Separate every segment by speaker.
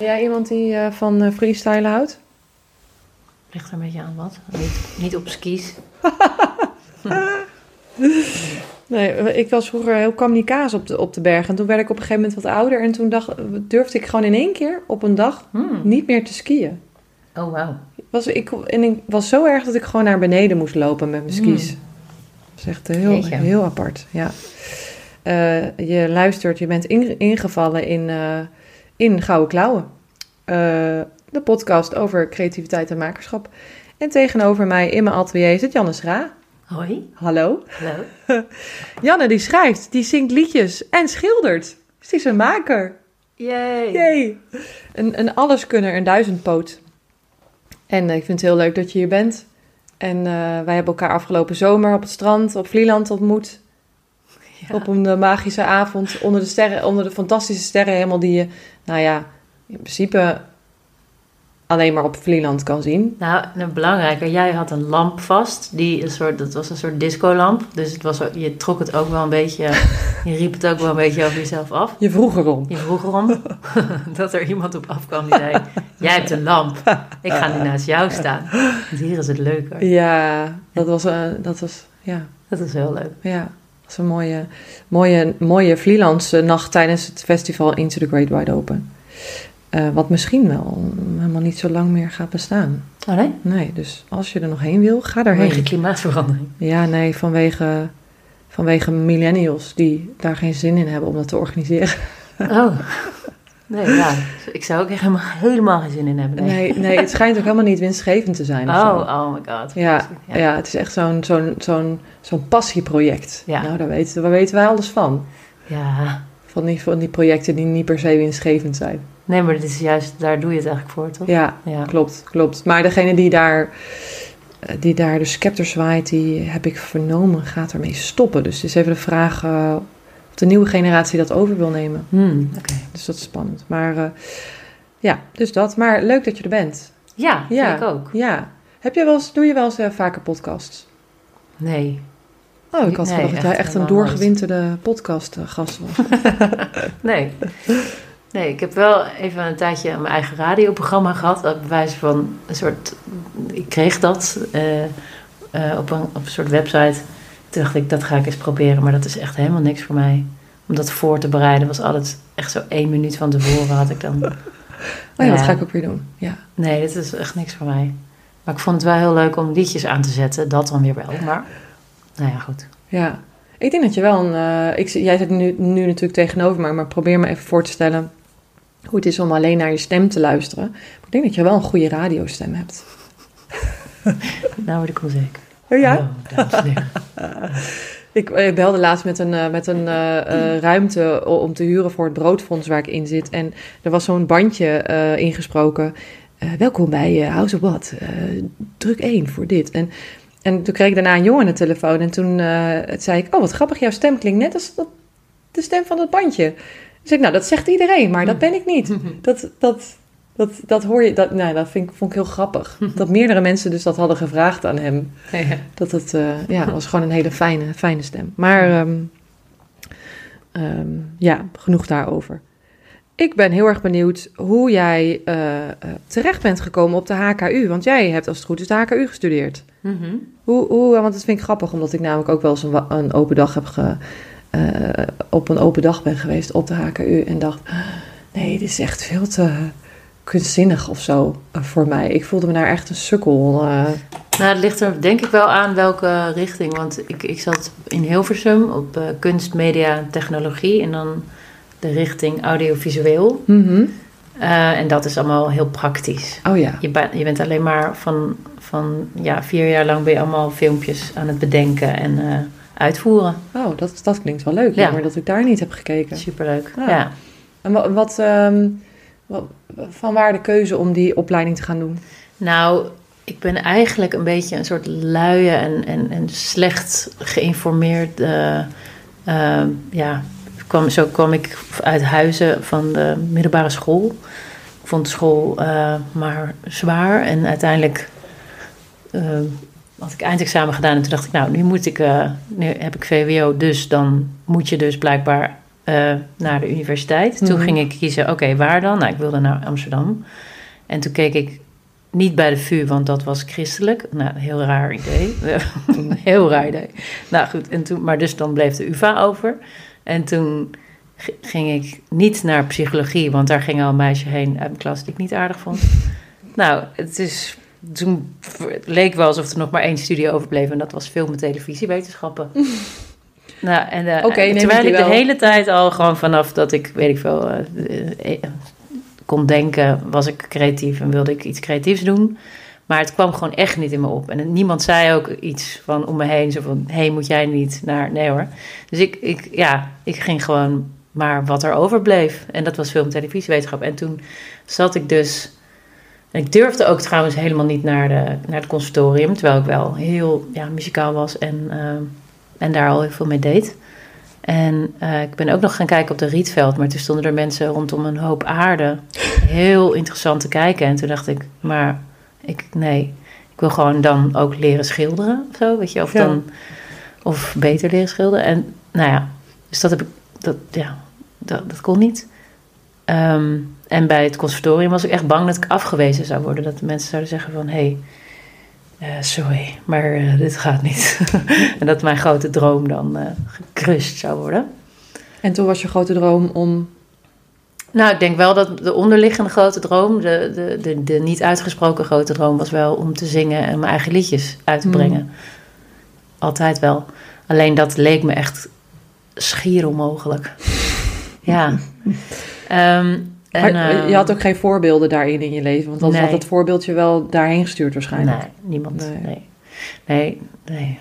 Speaker 1: Jij iemand die uh, van uh, freestylen houdt?
Speaker 2: Ligt er een beetje aan wat. Niet, niet op skis.
Speaker 1: nee, ik was vroeger heel kamikaze op de, op de berg. En toen werd ik op een gegeven moment wat ouder. En toen dacht, durfde ik gewoon in één keer op een dag hmm. niet meer te skiën.
Speaker 2: Oh, wauw.
Speaker 1: Was, ik, en ik was zo erg dat ik gewoon naar beneden moest lopen met mijn skis. Hmm. Dat is echt heel, heel apart, ja. Uh, je luistert, je bent ingevallen in, in Gouden Klauwen. Uh, de podcast over creativiteit en makerschap. En tegenover mij in mijn atelier zit Janne Schra.
Speaker 2: Hoi.
Speaker 1: Hallo.
Speaker 2: Hallo.
Speaker 1: Janne die schrijft, die zingt liedjes en schildert. Dus die is een maker.
Speaker 2: Yay.
Speaker 1: Yay. Een, een alleskunner, een duizendpoot. En ik vind het heel leuk dat je hier bent. En uh, wij hebben elkaar afgelopen zomer op het strand op Vlieland ontmoet. Ja. Op een magische avond onder de sterren, onder de fantastische sterren helemaal die je, nou ja, in principe alleen maar op Vlieland kan zien.
Speaker 2: Nou, nou, belangrijker, jij had een lamp vast. Die een soort, dat was een soort discolamp. Dus het was, je trok het ook wel een beetje, je riep het ook wel een beetje over jezelf af.
Speaker 1: Je vroeg erom.
Speaker 2: Je vroeg erom dat er iemand op afkwam die zei, jij hebt een lamp. Ik ga nu naast jou staan. Want hier is het leuker.
Speaker 1: Ja, dat was, uh, dat was, ja.
Speaker 2: Dat is heel leuk.
Speaker 1: Ja. Was een mooie, mooie, mooie Vlielandse nacht tijdens het festival Into the Great Wide Open. Uh, wat misschien wel helemaal niet zo lang meer gaat bestaan.
Speaker 2: Oh nee?
Speaker 1: Nee, dus als je er nog heen wil, ga daarheen.
Speaker 2: Vanwege klimaatverandering?
Speaker 1: Ja, nee, vanwege, vanwege millennials die daar geen zin in hebben om dat te organiseren.
Speaker 2: Oh, nee, ja. Ik zou ook echt helemaal, helemaal geen zin in hebben.
Speaker 1: Nee, nee, het schijnt ook helemaal niet winstgevend te zijn.
Speaker 2: Oh, oh my god.
Speaker 1: Ja, ja. ja het is echt zo'n zo'n zo'n zo'n passieproject.
Speaker 2: Ja.
Speaker 1: Nou, daar weten, daar weten wij alles van.
Speaker 2: Ja.
Speaker 1: Van die, van die projecten die niet per se winstgevend zijn.
Speaker 2: Nee, maar dat is juist, daar doe je het eigenlijk voor, toch?
Speaker 1: Ja, ja. klopt, klopt. Maar degene die daar, eh, die daar de scepter zwaait, die heb ik vernomen, gaat ermee stoppen. Dus het is even de vraag uh, of de nieuwe generatie dat over wil nemen.
Speaker 2: Hmm, Oké.
Speaker 1: Dus dat is spannend. Maar uh, ja, dus dat. Maar leuk dat je er bent.
Speaker 2: Ja, ja. ik ook.
Speaker 1: Ja. Heb je wel eens, doe je wel eens uh, vaker podcasts?
Speaker 2: Nee.
Speaker 1: Oh, ik had nee, gedacht dat jij echt een doorgewinterde podcastgast was.
Speaker 2: nee. Nee, ik heb wel even een tijdje mijn eigen radioprogramma gehad. Op bewijs van een soort. Ik kreeg dat uh, uh, op, een, op een soort website. Toen dacht ik, dat ga ik eens proberen. Maar dat is echt helemaal niks voor mij. Om dat voor te bereiden was altijd echt zo één minuut van tevoren had ik dan.
Speaker 1: Oh ja, dat ga ik ook weer doen. Ja.
Speaker 2: Nee, dit is echt niks voor mij. Maar ik vond het wel heel leuk om liedjes aan te zetten. Dat dan weer wel. Maar nou ja, goed.
Speaker 1: Ja, ik denk dat je wel een. Uh, ik, jij zit nu, nu natuurlijk tegenover me, maar probeer me even voor te stellen hoe het is om alleen naar je stem te luisteren. Maar ik denk dat je wel een goede radiostem hebt.
Speaker 2: nou word ik
Speaker 1: Oh ja? ik eh, belde laatst met een, uh, met een uh, ruimte om te huren voor het broodfonds waar ik in zit. En er was zo'n bandje ingesproken. welkom bij House of What. druk 1 voor dit. En, en toen kreeg ik daarna een jongen aan de telefoon. En toen zei ik, oh wat grappig, jouw stem klinkt net als de stem van dat bandje. Dus ik, nou, dat zegt iedereen, maar dat ben ik niet. Dat, dat, dat, dat hoor je, dat, nou, dat vind ik, vond ik heel grappig. Dat meerdere mensen dus dat hadden gevraagd aan hem. Dat het, uh, ja, was gewoon een hele fijne, fijne stem. Maar um, um, ja, genoeg daarover. Ik ben heel erg benieuwd hoe jij uh, uh, terecht bent gekomen op de HKU. Want jij hebt als het goed is de HKU gestudeerd.
Speaker 2: Mm -hmm.
Speaker 1: hoe, hoe, want dat vind ik grappig, omdat ik namelijk ook wel eens een, een open dag heb ge, uh, op een open dag ben geweest op de HKU en dacht: nee, dit is echt veel te kunstzinnig of zo uh, voor mij. Ik voelde me daar echt een sukkel. Uh.
Speaker 2: Nou, het ligt er denk ik wel aan welke richting. Want ik, ik zat in Hilversum op kunst, media technologie en dan de richting audiovisueel.
Speaker 1: Mm -hmm.
Speaker 2: en dat is allemaal heel praktisch.
Speaker 1: Oh ja.
Speaker 2: Je, je bent alleen maar van, van ja, vier jaar lang ben je allemaal filmpjes aan het bedenken en uitvoeren.
Speaker 1: Oh, dat, dat klinkt wel leuk. Ja. Maar dat ik daar niet heb gekeken.
Speaker 2: Superleuk, ja. ja.
Speaker 1: En wat, wat, um, Van waar de keuze om die opleiding te gaan doen?
Speaker 2: Nou, ik ben eigenlijk een beetje een soort luie en, en, en slecht geïnformeerd. Uh, ja, kwam, zo kwam ik uit huizen van de middelbare school. Ik vond school uh, maar zwaar en uiteindelijk had ik eindexamen gedaan en toen dacht ik, nou, nu moet ik, nu heb ik VWO, dus dan moet je dus blijkbaar naar de universiteit. Toen mhm. ging ik kiezen, oké, waar dan? Nou, ik wilde naar Amsterdam. En toen keek ik niet bij de VU, want dat was christelijk. Nou, heel raar idee. heel raar idee. Nou goed, en toen, maar dus dan bleef de UvA over. En toen ging ik niet naar psychologie, want daar ging al een meisje heen uit mijn klas die ik niet aardig vond. Nou, het is, toen het leek wel alsof er nog maar één studie overbleef en dat was film en televisiewetenschappen. nou, en uh, terwijl ik de hele tijd al gewoon vanaf dat ik, weet ik veel, uh, kon denken, was ik creatief en wilde ik iets creatiefs doen. Maar het kwam gewoon echt niet in me op. En niemand zei ook iets van om me heen, zo van, hé, hey, moet jij niet naar... Nee hoor. Dus ik, ik, ja, ik ging gewoon maar wat er overbleef. En dat was film- en televisiewetenschap. En toen zat ik dus... En ik durfde ook trouwens helemaal niet naar, de, naar het conservatorium. Terwijl ik wel heel ja, muzikaal was en, uh, en daar al heel veel mee deed. En uh, ik ben ook nog gaan kijken op de Rietveld, maar toen stonden er mensen rondom een hoop aarde. Heel interessant te kijken. En toen dacht ik, maar ik, nee, ik wil gewoon dan ook leren schilderen of zo, weet je, of dan, of beter leren schilderen. En nou ja, dus dat heb ik, dat, ja, dat, dat kon niet. Um, en bij het conservatorium was ik echt bang dat ik afgewezen zou worden. Dat de mensen zouden zeggen van, hé, hey, uh, sorry, maar uh, dit gaat niet. en dat mijn grote droom dan uh, gecrushed zou worden.
Speaker 1: En toen was je grote droom om.
Speaker 2: Nou, ik denk wel dat de onderliggende grote droom, de, de, de, de niet uitgesproken grote droom, was wel om te zingen en mijn eigen liedjes uit te hmm. brengen. Altijd wel. Alleen dat leek me echt schier onmogelijk. ja. Um,
Speaker 1: En, maar, je had ehm, ook geen voorbeelden daarin in je leven, want dan had het voorbeeldje wel daarheen gestuurd waarschijnlijk.
Speaker 2: Nee, niemand. Nee. nee. Nee,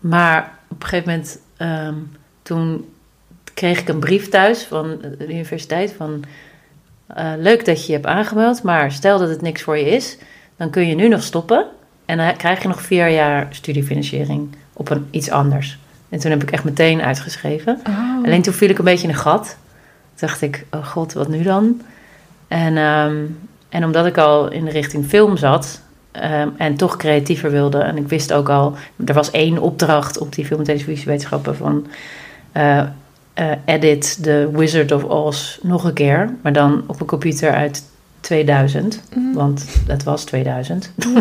Speaker 2: Maar op een gegeven moment, ehm, toen kreeg ik een brief thuis van de universiteit van... Uh, leuk dat je je hebt aangemeld, maar stel dat het niks voor je is... dan kun je nu nog stoppen en dan krijg je nog vier jaar studiefinanciering op een, iets anders. En toen heb ik echt meteen uitgeschreven. Oh. Alleen toen viel ik een beetje in een gat dacht ik, oh god, wat nu dan? En, um, en omdat ik al in de richting film zat um, en toch creatiever wilde, en ik wist ook al, er was één opdracht op die film- en televisiewetenschappen van uh, uh, edit The Wizard of Oz nog een keer, maar dan op een computer uit 2000, mm. want het was 2000.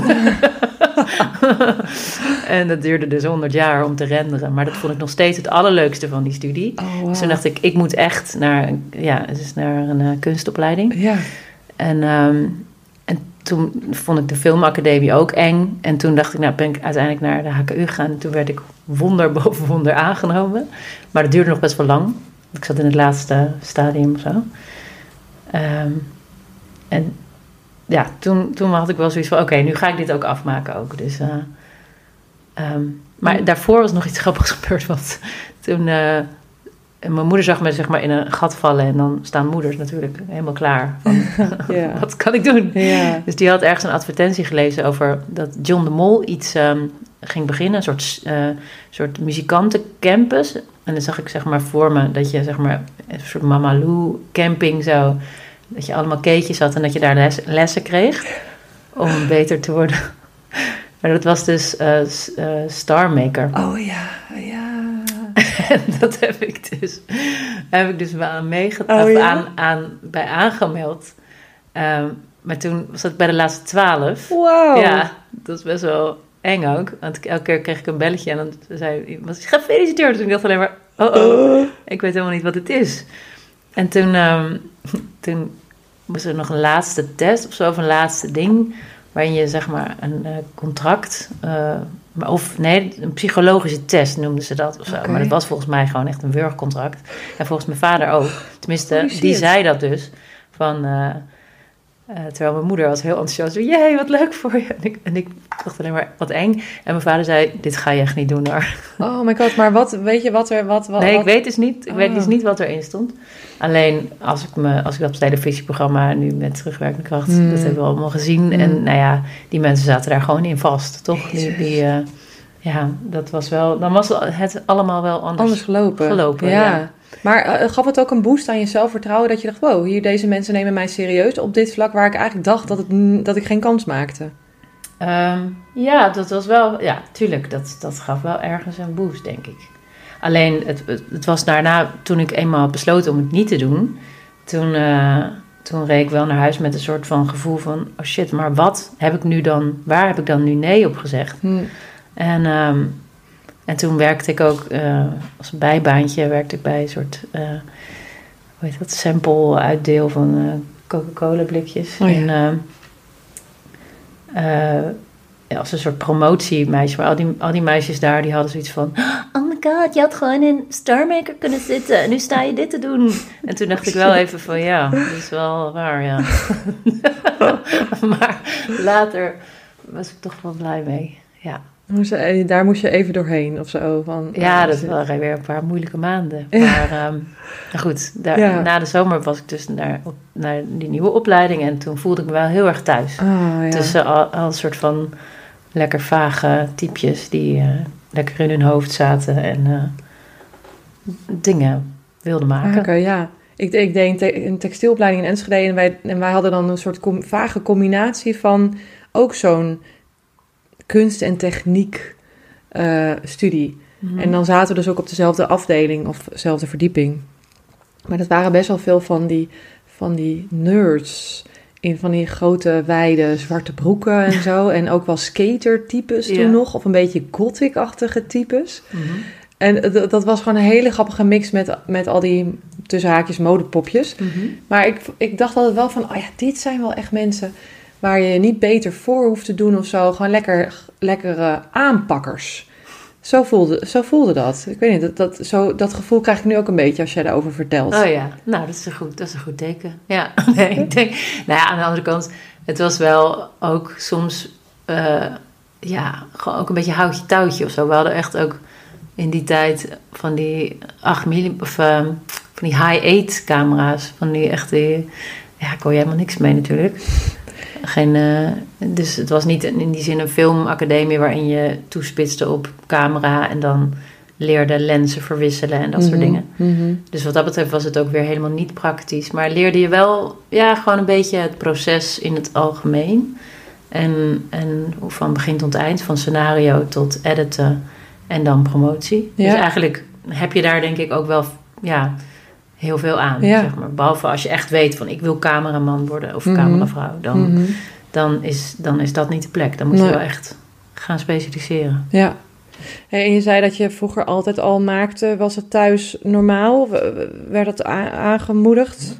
Speaker 2: en dat duurde dus 100 jaar om te renderen. Maar dat vond ik nog steeds het allerleukste van die studie. Oh, Dus toen dacht ik, ik moet echt naar, ja, dus naar een uh, kunstopleiding.
Speaker 1: Ja.
Speaker 2: En, um, en toen vond ik de filmacademie ook eng. En toen dacht ik, nou ben ik uiteindelijk naar de HKU gegaan. En toen werd ik wonder boven wonder aangenomen. Maar dat duurde nog best wel lang. Ik zat in het laatste stadium of zo. Um, en ja, toen, toen had ik wel zoiets van: oké, nu ga ik dit ook afmaken ook. Dus, uh, um, maar daarvoor was nog iets grappigs gebeurd. Want toen. Uh, mijn moeder zag me zeg maar in een gat vallen en dan staan moeders natuurlijk helemaal klaar. Van, ja. wat kan ik doen? Ja. Dus die had ergens een advertentie gelezen over dat John de Mol iets um, ging beginnen, een soort, uh, soort muzikantencampus. En dan zag ik zeg maar voor me dat je zeg maar een soort Mamalou camping zou dat je allemaal keetjes had en dat je daar lessen kreeg om beter te worden. Maar dat was dus uh, uh, Star Maker.
Speaker 1: Oh ja, ja.
Speaker 2: en dat heb ik dus, heb ik dus aan meegedaan, oh, aan, aan, bij aangemeld. Um, maar toen was het bij de laatste twaalf.
Speaker 1: Wow.
Speaker 2: Ja, dat is best wel eng ook. Want elke keer kreeg ik een belletje en dan zei iemand, gefeliciteerd. Dus ik dacht alleen maar, oh oh, ik weet helemaal niet wat het is. En toen, um, toen moest er nog een laatste test of zo, of een laatste ding. Waarin je zeg maar een uh, contract. Uh, of nee, een psychologische test noemden ze dat of zo. Maar dat was volgens mij gewoon echt een wurgcontract. En volgens mijn vader ook. Tenminste, die zei dat dus. Van. Uh, Eh, terwijl mijn moeder was heel enthousiast. Jee, wat leuk voor je. En ik, en ik dacht alleen maar, wat eng. En mijn vader zei, dit ga je echt niet doen hoor.
Speaker 1: Oh my god, maar wat, weet je wat er... Wat, wat,
Speaker 2: nee, ik
Speaker 1: wat-
Speaker 2: weet dus niet, ik weet dus niet wat erin stond. Alleen als ik, me, als ik dat televisieprogramma nu met terugwerkende kracht,
Speaker 1: Hmm.
Speaker 2: dat hebben we allemaal gezien.
Speaker 1: Hmm.
Speaker 2: En nou ja, die mensen zaten daar gewoon in vast, toch? Die, die, eh, ja, dat was wel, dan was het allemaal wel anders.
Speaker 1: Anders gelopen.
Speaker 2: gelopen,
Speaker 1: ja.
Speaker 2: ja.
Speaker 1: Maar eh, gaf het ook een boost aan je zelfvertrouwen dat je dacht, wow, hier deze mensen nemen mij serieus op dit vlak waar ik eigenlijk dacht dat, het, dat ik geen kans maakte.
Speaker 2: Ehm, ja, dat was wel, ja, tuurlijk, dat, dat gaf wel ergens een boost, denk ik. Alleen, het, het, het was daarna, toen ik eenmaal had besloten om het niet te doen, toen, eh, toen reed ik wel naar huis met een soort van gevoel van, oh shit, maar wat heb ik nu dan, waar heb ik dan nu nee op gezegd?
Speaker 1: Hm.
Speaker 2: En, ehm, en toen werkte ik ook eh, als bijbaantje, werkte ik bij een soort, eh hoe heet dat, sample uitdeel van eh, Coca-Cola blikjes.
Speaker 1: Oh ja.
Speaker 2: En, ehm, eh, ja, als een soort promotiemeisje. Maar al die, al die meisjes daar, die hadden zoiets van... Oh my god, je had gewoon in Star Maker kunnen zitten. En nu sta je dit te doen. En toen dacht ik wel even van, ja, dat is wel waar, ja. maar later was ik toch wel blij mee, ja.
Speaker 1: Eh, Daar moest je even doorheen of zo. Van,
Speaker 2: Ja,
Speaker 1: eh,
Speaker 2: dat
Speaker 1: zit-
Speaker 2: waren weer een paar moeilijke maanden.
Speaker 1: Ja.
Speaker 2: Maar ehm, nou goed, daar,
Speaker 1: Ja.
Speaker 2: na de zomer was ik dus naar, op, naar die nieuwe opleiding. En toen voelde ik me wel heel erg thuis.
Speaker 1: Ah, ja.
Speaker 2: Tussen al, al een soort van lekker vage typjes die eh, lekker in hun hoofd zaten en dingen wilden maken.
Speaker 1: Oké, ja. Ik, ik deed een, te- een textielopleiding in Enschede en wij, en wij hadden dan een soort com- vage combinatie van ook zo'n kunst- en techniek eh, studie.
Speaker 2: Mhm.
Speaker 1: En dan zaten we dus ook op dezelfde afdeling of dezelfde verdieping. Maar dat waren best wel veel van die, van die nerds in van die grote wijde zwarte broeken en zo. En ook wel skater-types toen
Speaker 2: Ja.
Speaker 1: nog, of een beetje gothic-achtige types.
Speaker 2: Mhm.
Speaker 1: En dat, dat was gewoon een hele grappige mix met, met al die tussen haakjes modepopjes.
Speaker 2: Mhm.
Speaker 1: Maar ik, ik dacht altijd wel van, oh ja, dit zijn wel echt mensen waar je niet beter voor hoeft te doen of zo. Gewoon lekker, lekkere aanpakkers. Zo voelde, zo voelde dat. Ik weet niet, dat, dat, zo, dat gevoel krijg ik nu ook een beetje als jij daarover vertelt.
Speaker 2: Oh ja, nou dat is een goed, dat is een goed teken. Ja, nee, ik denk, nou ja, aan de andere kant, het was wel ook soms, eh, ja, gewoon ook een beetje houtje touwtje of zo. We hadden echt ook in die tijd van die 8 mm, of ehm, van die high-8 camera's, van die echt ja, ik hoor helemaal niks mee natuurlijk. Geen, eh, dus het was niet in die zin een filmacademie waarin je toespitste op camera en dan leerde lenzen verwisselen en dat soort
Speaker 1: Mhm,
Speaker 2: dingen.
Speaker 1: mhm.
Speaker 2: Dus wat dat betreft was het ook weer helemaal niet praktisch. Maar leerde je wel ja, gewoon een beetje het proces in het algemeen. En, en van begin tot eind, van scenario tot editen en dan promotie.
Speaker 1: Ja.
Speaker 2: Dus eigenlijk heb je daar denk ik ook wel ja, heel veel aan.
Speaker 1: Ja.
Speaker 2: Zeg maar. Behalve als je echt weet van ik wil cameraman worden of
Speaker 1: Mhm.
Speaker 2: cameravrouw. Dan,
Speaker 1: Mhm.
Speaker 2: dan, is, dan is dat niet de plek. Dan moet je wel echt gaan specialiseren.
Speaker 1: Ja. En je zei dat je vroeger altijd al maakte. Was het thuis normaal? Werd dat aangemoedigd?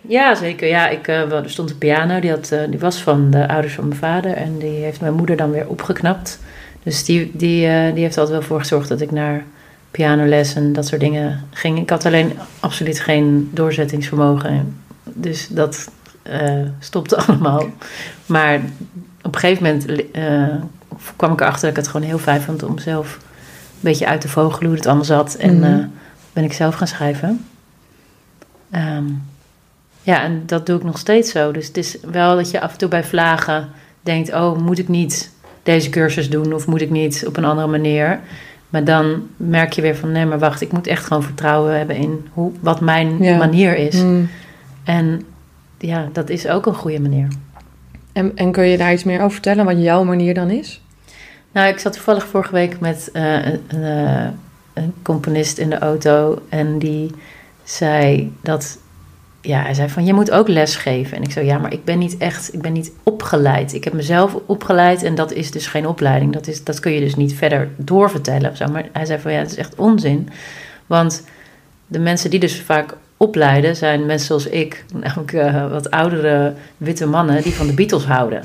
Speaker 2: Ja, zeker. Ja, ik, eh, er stond een piano, die, had, eh, die was van de ouders van mijn vader. En die heeft mijn moeder dan weer opgeknapt. Dus die, die, eh, die heeft altijd wel voor gezorgd dat ik naar pianoles en dat soort dingen ging. Ik had alleen absoluut geen doorzettingsvermogen. Dus dat eh, stopte allemaal. Maar op een gegeven moment eh, kwam ik erachter dat ik het gewoon heel fijn vond om zelf een beetje uit te vogelen hoe het allemaal zat. En
Speaker 1: Mhm.
Speaker 2: eh, ben ik zelf gaan schrijven. Ehm, ja, en dat doe ik nog steeds zo. Dus het is wel dat je af en toe bij vlagen denkt: oh, moet ik niet deze cursus doen of moet ik niet op een andere manier? Maar dan merk je weer van: nee, maar wacht, ik moet echt gewoon vertrouwen hebben in hoe, wat mijn
Speaker 1: Ja.
Speaker 2: manier is.
Speaker 1: Mm.
Speaker 2: En ja, dat is ook een goede manier.
Speaker 1: En, en kun je daar iets meer over vertellen wat jouw manier dan is?
Speaker 2: Nou, ik zat toevallig vorige week met eh, een, een, eh, een componist in de auto en die zei dat, ja, hij zei van, je moet ook les geven. En ik zei, ja, maar ik ben niet echt, ik ben niet opgeleid. Ik heb mezelf opgeleid en dat is dus geen opleiding. Dat, is, dat kun je dus niet verder doorvertellen. Maar hij zei van, ja, het is echt onzin. Want de mensen die dus vaak opleiden zijn mensen zoals ik, namelijk eh, wat oudere witte mannen die van de Beatles houden.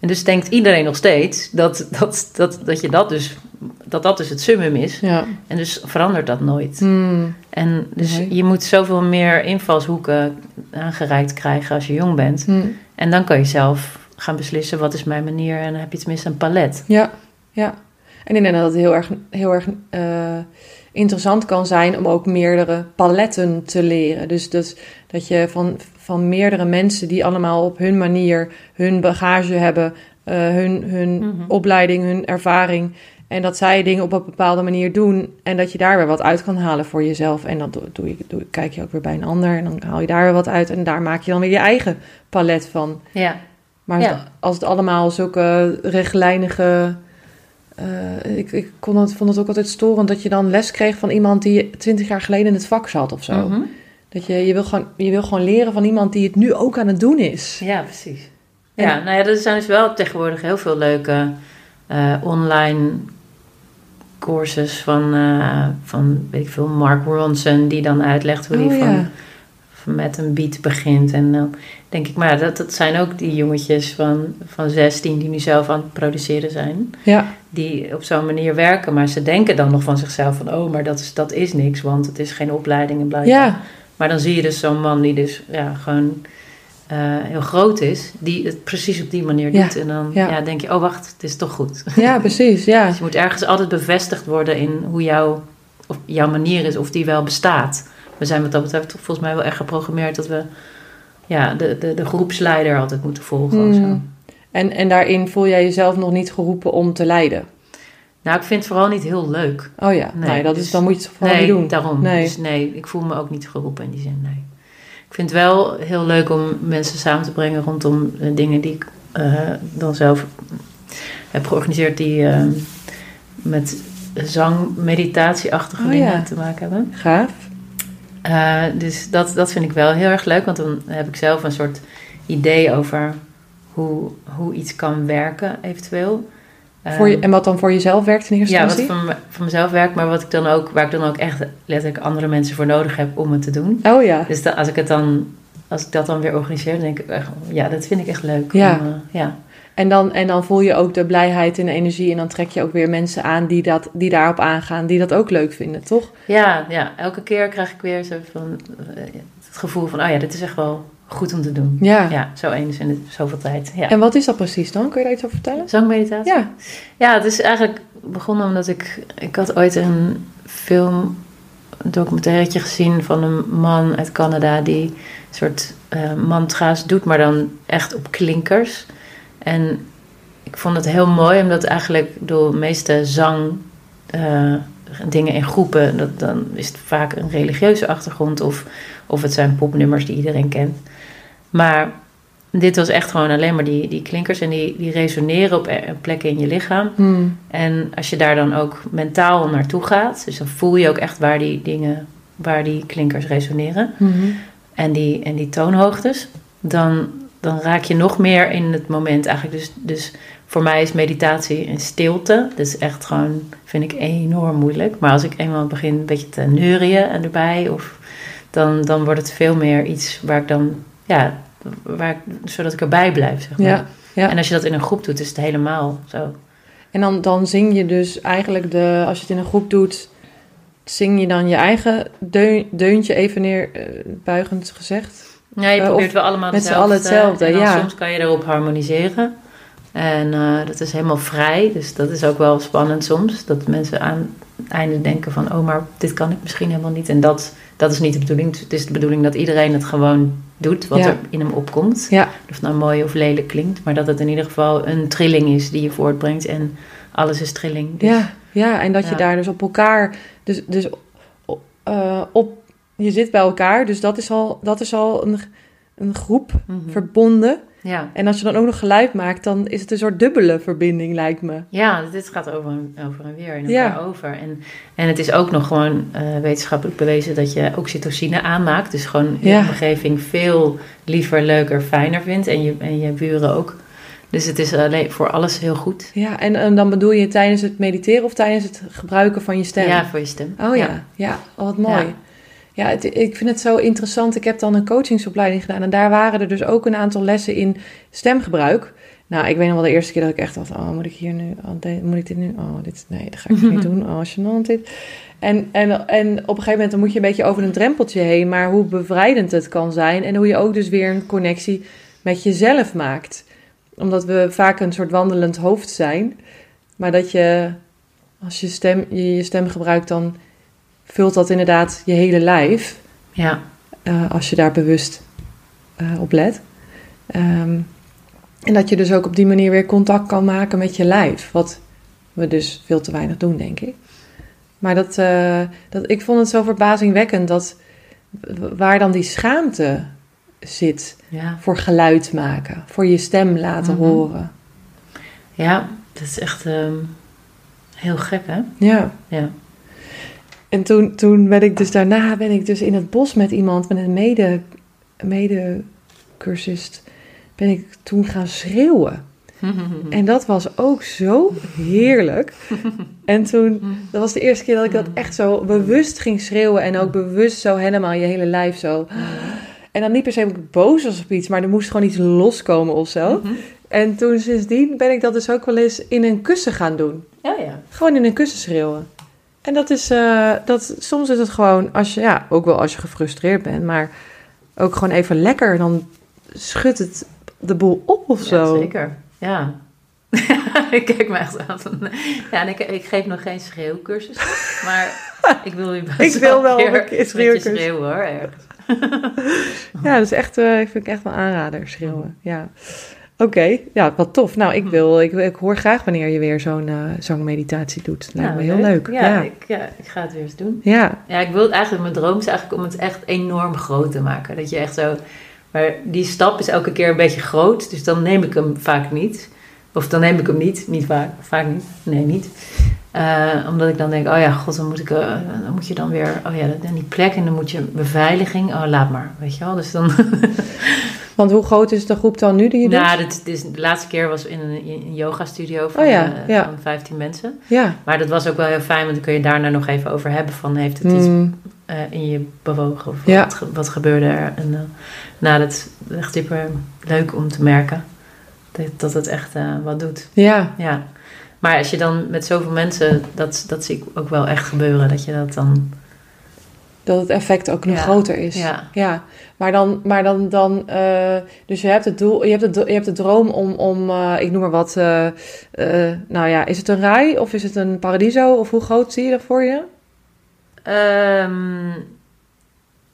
Speaker 2: En dus denkt iedereen nog steeds dat, dat, dat, dat je dat dus, dat dat dus het summum is.
Speaker 1: Ja.
Speaker 2: En dus verandert dat nooit.
Speaker 1: Mm.
Speaker 2: En dus
Speaker 1: Nee.
Speaker 2: je moet zoveel meer invalshoeken aangereikt krijgen als je jong bent.
Speaker 1: Mm.
Speaker 2: En dan kan je zelf gaan beslissen wat is mijn manier en dan heb je tenminste een palet.
Speaker 1: Ja, ja. En ik denk dat het heel erg, heel erg eh, interessant kan zijn om ook meerdere paletten te leren. Dus, dus dat je van, van meerdere mensen die allemaal op hun manier hun bagage hebben, eh, hun, hun
Speaker 2: Mhm.
Speaker 1: opleiding, hun ervaring. En dat zij dingen op een bepaalde manier doen. En dat je daar weer wat uit kan halen voor jezelf. En dan doe, doe je, doe, kijk je ook weer bij een ander. En dan haal je daar weer wat uit. En daar maak je dan weer je eigen palet van.
Speaker 2: Ja,
Speaker 1: Maar
Speaker 2: Ja.
Speaker 1: als, als het allemaal zulke rechtlijnige. Eh, ik ik kon het, vond het ook altijd storend dat je dan les kreeg van iemand die twintig jaar geleden in het vak zat of zo.
Speaker 2: Mhm.
Speaker 1: Dat je, je, wil gewoon, je wil gewoon leren van iemand die het nu ook aan het doen is.
Speaker 2: ja precies.
Speaker 1: En-
Speaker 2: Ja, nou ja, er zijn dus wel tegenwoordig heel veel leuke eh, online courses van, eh, van, weet ik veel, Mark Ronson, die dan uitlegt hoe
Speaker 1: Oh,
Speaker 2: hij van,
Speaker 1: ja.
Speaker 2: van met een beat begint. En dan denk ik, maar dat, dat zijn ook die jongetjes van, van 16 die nu zelf aan het produceren zijn.
Speaker 1: Ja,
Speaker 2: Die op zo'n manier werken, maar ze denken dan nog van zichzelf van, oh, maar dat is, dat is niks, want het is geen opleiding en bla.
Speaker 1: ja,
Speaker 2: Maar dan zie je dus zo'n man die dus ja, gewoon eh, heel groot is, die het precies op die manier
Speaker 1: Ja,
Speaker 2: doet. En dan
Speaker 1: ja.
Speaker 2: ja. denk je, oh wacht, het is toch goed.
Speaker 1: ja, precies. Ja.
Speaker 2: Dus je moet ergens altijd bevestigd worden in hoe jouw, of jouw manier is, of die wel bestaat. We zijn wat dat betreft toch volgens mij wel echt geprogrammeerd dat we ja, de, de, de groepsleider altijd moeten volgen. of zo.
Speaker 1: En, en daarin voel jij jezelf nog niet geroepen om te leiden.
Speaker 2: Nou, ik vind het vooral niet heel leuk.
Speaker 1: Oh ja,
Speaker 2: Nee,
Speaker 1: nee, dat
Speaker 2: dus-
Speaker 1: is, dan moet je het vooral
Speaker 2: nee,
Speaker 1: niet doen.
Speaker 2: daarom.
Speaker 1: Nee.
Speaker 2: Dus nee, ik voel me ook niet geroepen in die zin, nee. Ik vind het wel heel leuk om mensen samen te brengen rondom eh, dingen die ik eh, dan zelf heb georganiseerd die eh, met zang, meditatieachtige
Speaker 1: Oh,
Speaker 2: dingen
Speaker 1: ja.
Speaker 2: te maken hebben.
Speaker 1: Gaaf.
Speaker 2: Eh, dus dat, dat vind ik wel heel erg leuk, want dan heb ik zelf een soort idee over hoe, hoe iets kan werken, eventueel.
Speaker 1: Voor je,
Speaker 2: Ehm,
Speaker 1: en wat dan voor jezelf werkt in eerste
Speaker 2: ja, wat
Speaker 1: instantie?
Speaker 2: van, me- van mezelf werkt, maar wat ik dan ook, waar ik dan ook echt letterlijk andere mensen voor nodig heb om het te doen.
Speaker 1: Oh ja.
Speaker 2: Dus dan, als ik het dan, als ik dat dan weer organiseer, dan denk ik echt, ja, dat vind ik echt leuk.
Speaker 1: Ja.
Speaker 2: Om, eh, ja.
Speaker 1: En dan, en dan voel je ook de blijheid en de energie. En dan trek je ook weer mensen aan die, dat, die daarop aangaan. Die dat ook leuk vinden, toch?
Speaker 2: Ja, ja, elke keer krijg ik weer zo van, eh, het gevoel van, oh ja, dit is echt wel goed om te doen.
Speaker 1: Ja.
Speaker 2: Ja, zo eens in de, zoveel tijd. Ja.
Speaker 1: En wat is dat precies dan? Kun je daar iets over vertellen?
Speaker 2: Zangmeditatie?
Speaker 1: Ja.
Speaker 2: Ja, het is eigenlijk begonnen omdat ik... Ik had ooit een film, een documentairetje gezien van een man uit Canada... die een soort eh, mantra's doet, maar dan echt op klinkers. En ik vond het heel mooi, omdat eigenlijk door de meeste zang... eh, dingen in groepen, dat, dan is het vaak een religieuze achtergrond... Of, of het zijn popnummers die iedereen kent. Maar dit was echt gewoon alleen maar die, die klinkers... en die, die resoneren op plekken in je lichaam...
Speaker 1: Hmm.
Speaker 2: En als je daar dan ook mentaal naartoe gaat, dus dan voel je ook echt waar die dingen, waar die klinkers resoneren
Speaker 1: Mhm.
Speaker 2: en die, en die toonhoogtes, dan, dan raak je nog meer in het moment eigenlijk. Dus, dus voor mij is meditatie een stilte. Dat is echt gewoon, vind ik enorm moeilijk. Maar als ik eenmaal begin een beetje te neurien erbij, of, dan, dan wordt het veel meer iets waar ik dan, ja, waar zodat ik erbij blijf. Zeg maar.
Speaker 1: Ja. ja.
Speaker 2: En als je dat in een groep doet, is het helemaal zo.
Speaker 1: En dan, dan zing je dus eigenlijk de... Als je het in een groep doet... Zing je dan je eigen deun- deuntje even neer... eh, buigend gezegd?
Speaker 2: Ja, je
Speaker 1: Eh,
Speaker 2: probeert wel allemaal
Speaker 1: met z'n
Speaker 2: hetzelfde.
Speaker 1: allen hetzelfde,
Speaker 2: dan
Speaker 1: ja.
Speaker 2: Soms kan je erop harmoniseren. En eh, dat is helemaal vrij. Dus dat is ook wel spannend soms. Dat mensen aan het einde denken van... oh, maar dit kan ik misschien helemaal niet. En dat, dat is niet de bedoeling. Het is de bedoeling dat iedereen het gewoon doet... wat
Speaker 1: Ja.
Speaker 2: er in hem opkomt.
Speaker 1: Ja.
Speaker 2: Of het nou mooi of lelijk klinkt. Maar dat het in ieder geval een trilling is die je voortbrengt. En alles is trilling. Dus,
Speaker 1: Ja, ja, en dat je daar dus op elkaar... Dus, dus eh, op... Je zit bij elkaar, dus dat is al, dat is al een, een groep
Speaker 2: Mhm.
Speaker 1: verbonden.
Speaker 2: Ja.
Speaker 1: En als je dan ook nog geluid maakt, dan is het een soort dubbele verbinding, lijkt me.
Speaker 2: Ja, dit gaat over en, over en weer in
Speaker 1: Ja.
Speaker 2: over. En, en het is ook nog gewoon eh, wetenschappelijk bewezen dat je oxytocine aanmaakt. Dus gewoon je
Speaker 1: Ja.
Speaker 2: omgeving veel liever, leuker, fijner vindt. En je, en je buren ook. Dus het is alleen voor alles heel goed.
Speaker 1: Ja, en, en dan bedoel je tijdens het mediteren of tijdens het gebruiken van je stem?
Speaker 2: Ja, voor je stem.
Speaker 1: Oh ja, ja, oh, wat mooi.
Speaker 2: Ja.
Speaker 1: Het- ik vind het zo interessant. Ik heb dan een coachingsopleiding gedaan en daar waren er dus ook een aantal lessen in stemgebruik. Nou, ik weet nog wel de eerste keer dat ik echt dacht, oh, moet ik hier nu, oh, moet ik dit nu, oh, dit, nee, dat ga ik niet doen, oh, gênant dit. En, en, en op een gegeven moment dan moet je een beetje over een drempeltje heen, maar hoe bevrijdend het kan zijn en hoe je ook dus weer een connectie met jezelf maakt. Omdat we vaak een soort wandelend hoofd zijn. Maar dat je, als je stem, je, je stem gebruikt, dan vult dat inderdaad je hele lijf.
Speaker 2: Ja,
Speaker 1: eh, als je daar bewust eh, op let. Ehm, en dat je dus ook op die manier weer contact kan maken met je lijf. Wat we dus veel te weinig doen, denk ik. Maar dat, eh, dat, ik vond het zo verbazingwekkend dat waar dan die schaamte zit
Speaker 2: ja.
Speaker 1: voor geluid maken, voor je stem laten
Speaker 2: Mhm.
Speaker 1: horen.
Speaker 2: ja dat is echt ehm, heel gek, hè?
Speaker 1: Ja.
Speaker 2: Ja.
Speaker 1: En toen, toen ben ik dus daarna ben ik dus in het bos met iemand, met een mede, mede-cursist, ben ik toen gaan schreeuwen. En dat was ook zo heerlijk. En toen, dat was de eerste keer dat ik dat echt zo bewust ging schreeuwen. En ook bewust zo helemaal je hele lijf zo. En dan niet per se ik boos was of iets, maar er moest gewoon iets loskomen of zo.
Speaker 2: Mhm.
Speaker 1: En toen sindsdien ben ik dat dus ook wel eens in een kussen gaan doen.
Speaker 2: Ja, ja.
Speaker 1: Gewoon in een kussen schreeuwen. En dat is, eh, dat, soms is het gewoon, als je, ja, ook wel als je gefrustreerd bent, maar ook gewoon even lekker, dan schudt het de boel op of zo.
Speaker 2: Ja, zeker. Ja. ik kijk me echt aan. Ja, en ik, ik geef nog geen schreeuwcursus. Maar ik wil je best
Speaker 1: Ik wil wel
Speaker 2: een
Speaker 1: schreeuwcursus.
Speaker 2: schreeuwen hoor, ergens.
Speaker 1: Ja, dat is echt, eh, ik vind ik echt wel aanrader, schreeuwen. Ja. Oké, ja, wat tof. Nou, ik wil, ik, ik hoor graag wanneer je weer zo'n eh zangmeditatie doet. Dat lijkt me
Speaker 2: Nou,
Speaker 1: heel leuk.
Speaker 2: Ja,
Speaker 1: Ja,
Speaker 2: Ik, ja, ik ga het weer eens doen.
Speaker 1: ja.
Speaker 2: Ja, ik wil eigenlijk, mijn droom is eigenlijk om het echt enorm groot te maken. Dat je echt zo, maar die stap is elke keer een beetje groot, dus dan neem ik hem vaak niet. Of dan neem ik hem niet, niet vaak, vaak niet, nee niet. Eh, omdat ik dan denk, oh ja, god, dan moet, ik, eh, dan moet je dan weer, oh ja, en die plek en dan moet je beveiliging, oh laat maar, weet je wel. Dus dan,
Speaker 1: Want hoe groot is de groep dan nu die je doet?
Speaker 2: nou, is, de laatste keer was in een, in een yoga studio van,
Speaker 1: Oh ja,
Speaker 2: eh,
Speaker 1: ja.
Speaker 2: van 15 mensen.
Speaker 1: Ja.
Speaker 2: Maar dat was ook wel heel fijn, want dan kun je daarna nog even over hebben van, heeft het iets
Speaker 1: Mm,
Speaker 2: eh, in je bewogen? Of
Speaker 1: Ja.
Speaker 2: wat, ge- wat gebeurde er? En eh, nou, dat is echt super leuk om te merken. Dat, dat het echt wat doet.
Speaker 1: ja.
Speaker 2: Ja. Maar als je dan met zoveel mensen, dat, dat zie ik ook wel echt gebeuren. Dat je dat dan...
Speaker 1: dat het effect ook nog
Speaker 2: Ja,
Speaker 1: groter is.
Speaker 2: ja.
Speaker 1: Maar dan, maar dan, dan eh, dus je hebt het doel, je hebt het, je hebt de droom om, om eh, ik noem maar wat, eh, nou ja, is het een rij of is het een paradiso of hoe groot zie je dat voor je?
Speaker 2: Ehm,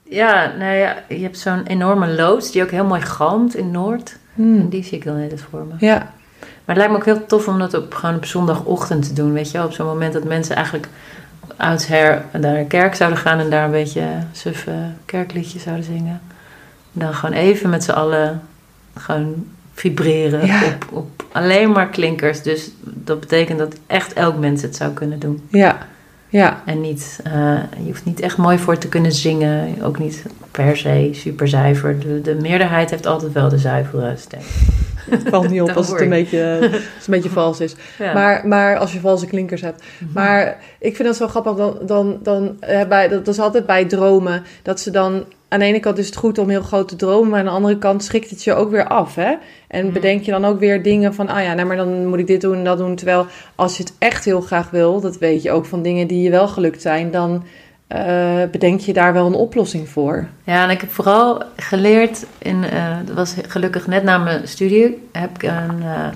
Speaker 2: ja, nou ja, je hebt zo'n enorme loods die ook heel mooi galmt in Noord. En
Speaker 1: Hmm.
Speaker 2: die zie ik dan net voor me.
Speaker 1: Ja,
Speaker 2: Maar het lijkt me ook heel tof om dat op, gewoon op zondagochtend te doen. Weet je wel, op zo'n moment dat mensen eigenlijk oudsher naar de kerk zouden gaan en daar een beetje suffe kerkliedjes zouden zingen. En dan gewoon even met z'n allen gewoon vibreren
Speaker 1: Ja.
Speaker 2: op, op alleen maar klinkers. Dus dat betekent dat echt elk mens het zou kunnen doen.
Speaker 1: ja, ja,
Speaker 2: En niet, eh, je hoeft niet echt mooi voor te kunnen zingen. Ook niet per se super zuiver. De, de meerderheid heeft altijd wel de zuivere stem.
Speaker 1: het valt niet op
Speaker 2: Dat
Speaker 1: als het een beetje, als het een beetje vals is.
Speaker 2: Ja.
Speaker 1: Maar, maar als je valse klinkers hebt.
Speaker 2: Mhm.
Speaker 1: Maar ik vind dat zo grappig, dan, dan, dan eh, bij, dat, dat is altijd bij dromen, dat ze dan, aan de ene kant is het goed om heel groot te dromen, maar aan de andere kant schrikt het je ook weer af, hè? En
Speaker 2: Mhm.
Speaker 1: bedenk je dan ook weer dingen van, ah ja, nou, maar dan moet ik dit doen en dat doen. Terwijl als je het echt heel graag wil, dat weet je ook van dingen die je wel gelukt zijn, dan eh, bedenk je daar wel een oplossing voor.
Speaker 2: Ja, en ik heb vooral geleerd, in, eh, dat was gelukkig net na mijn studie, heb ik een, eh,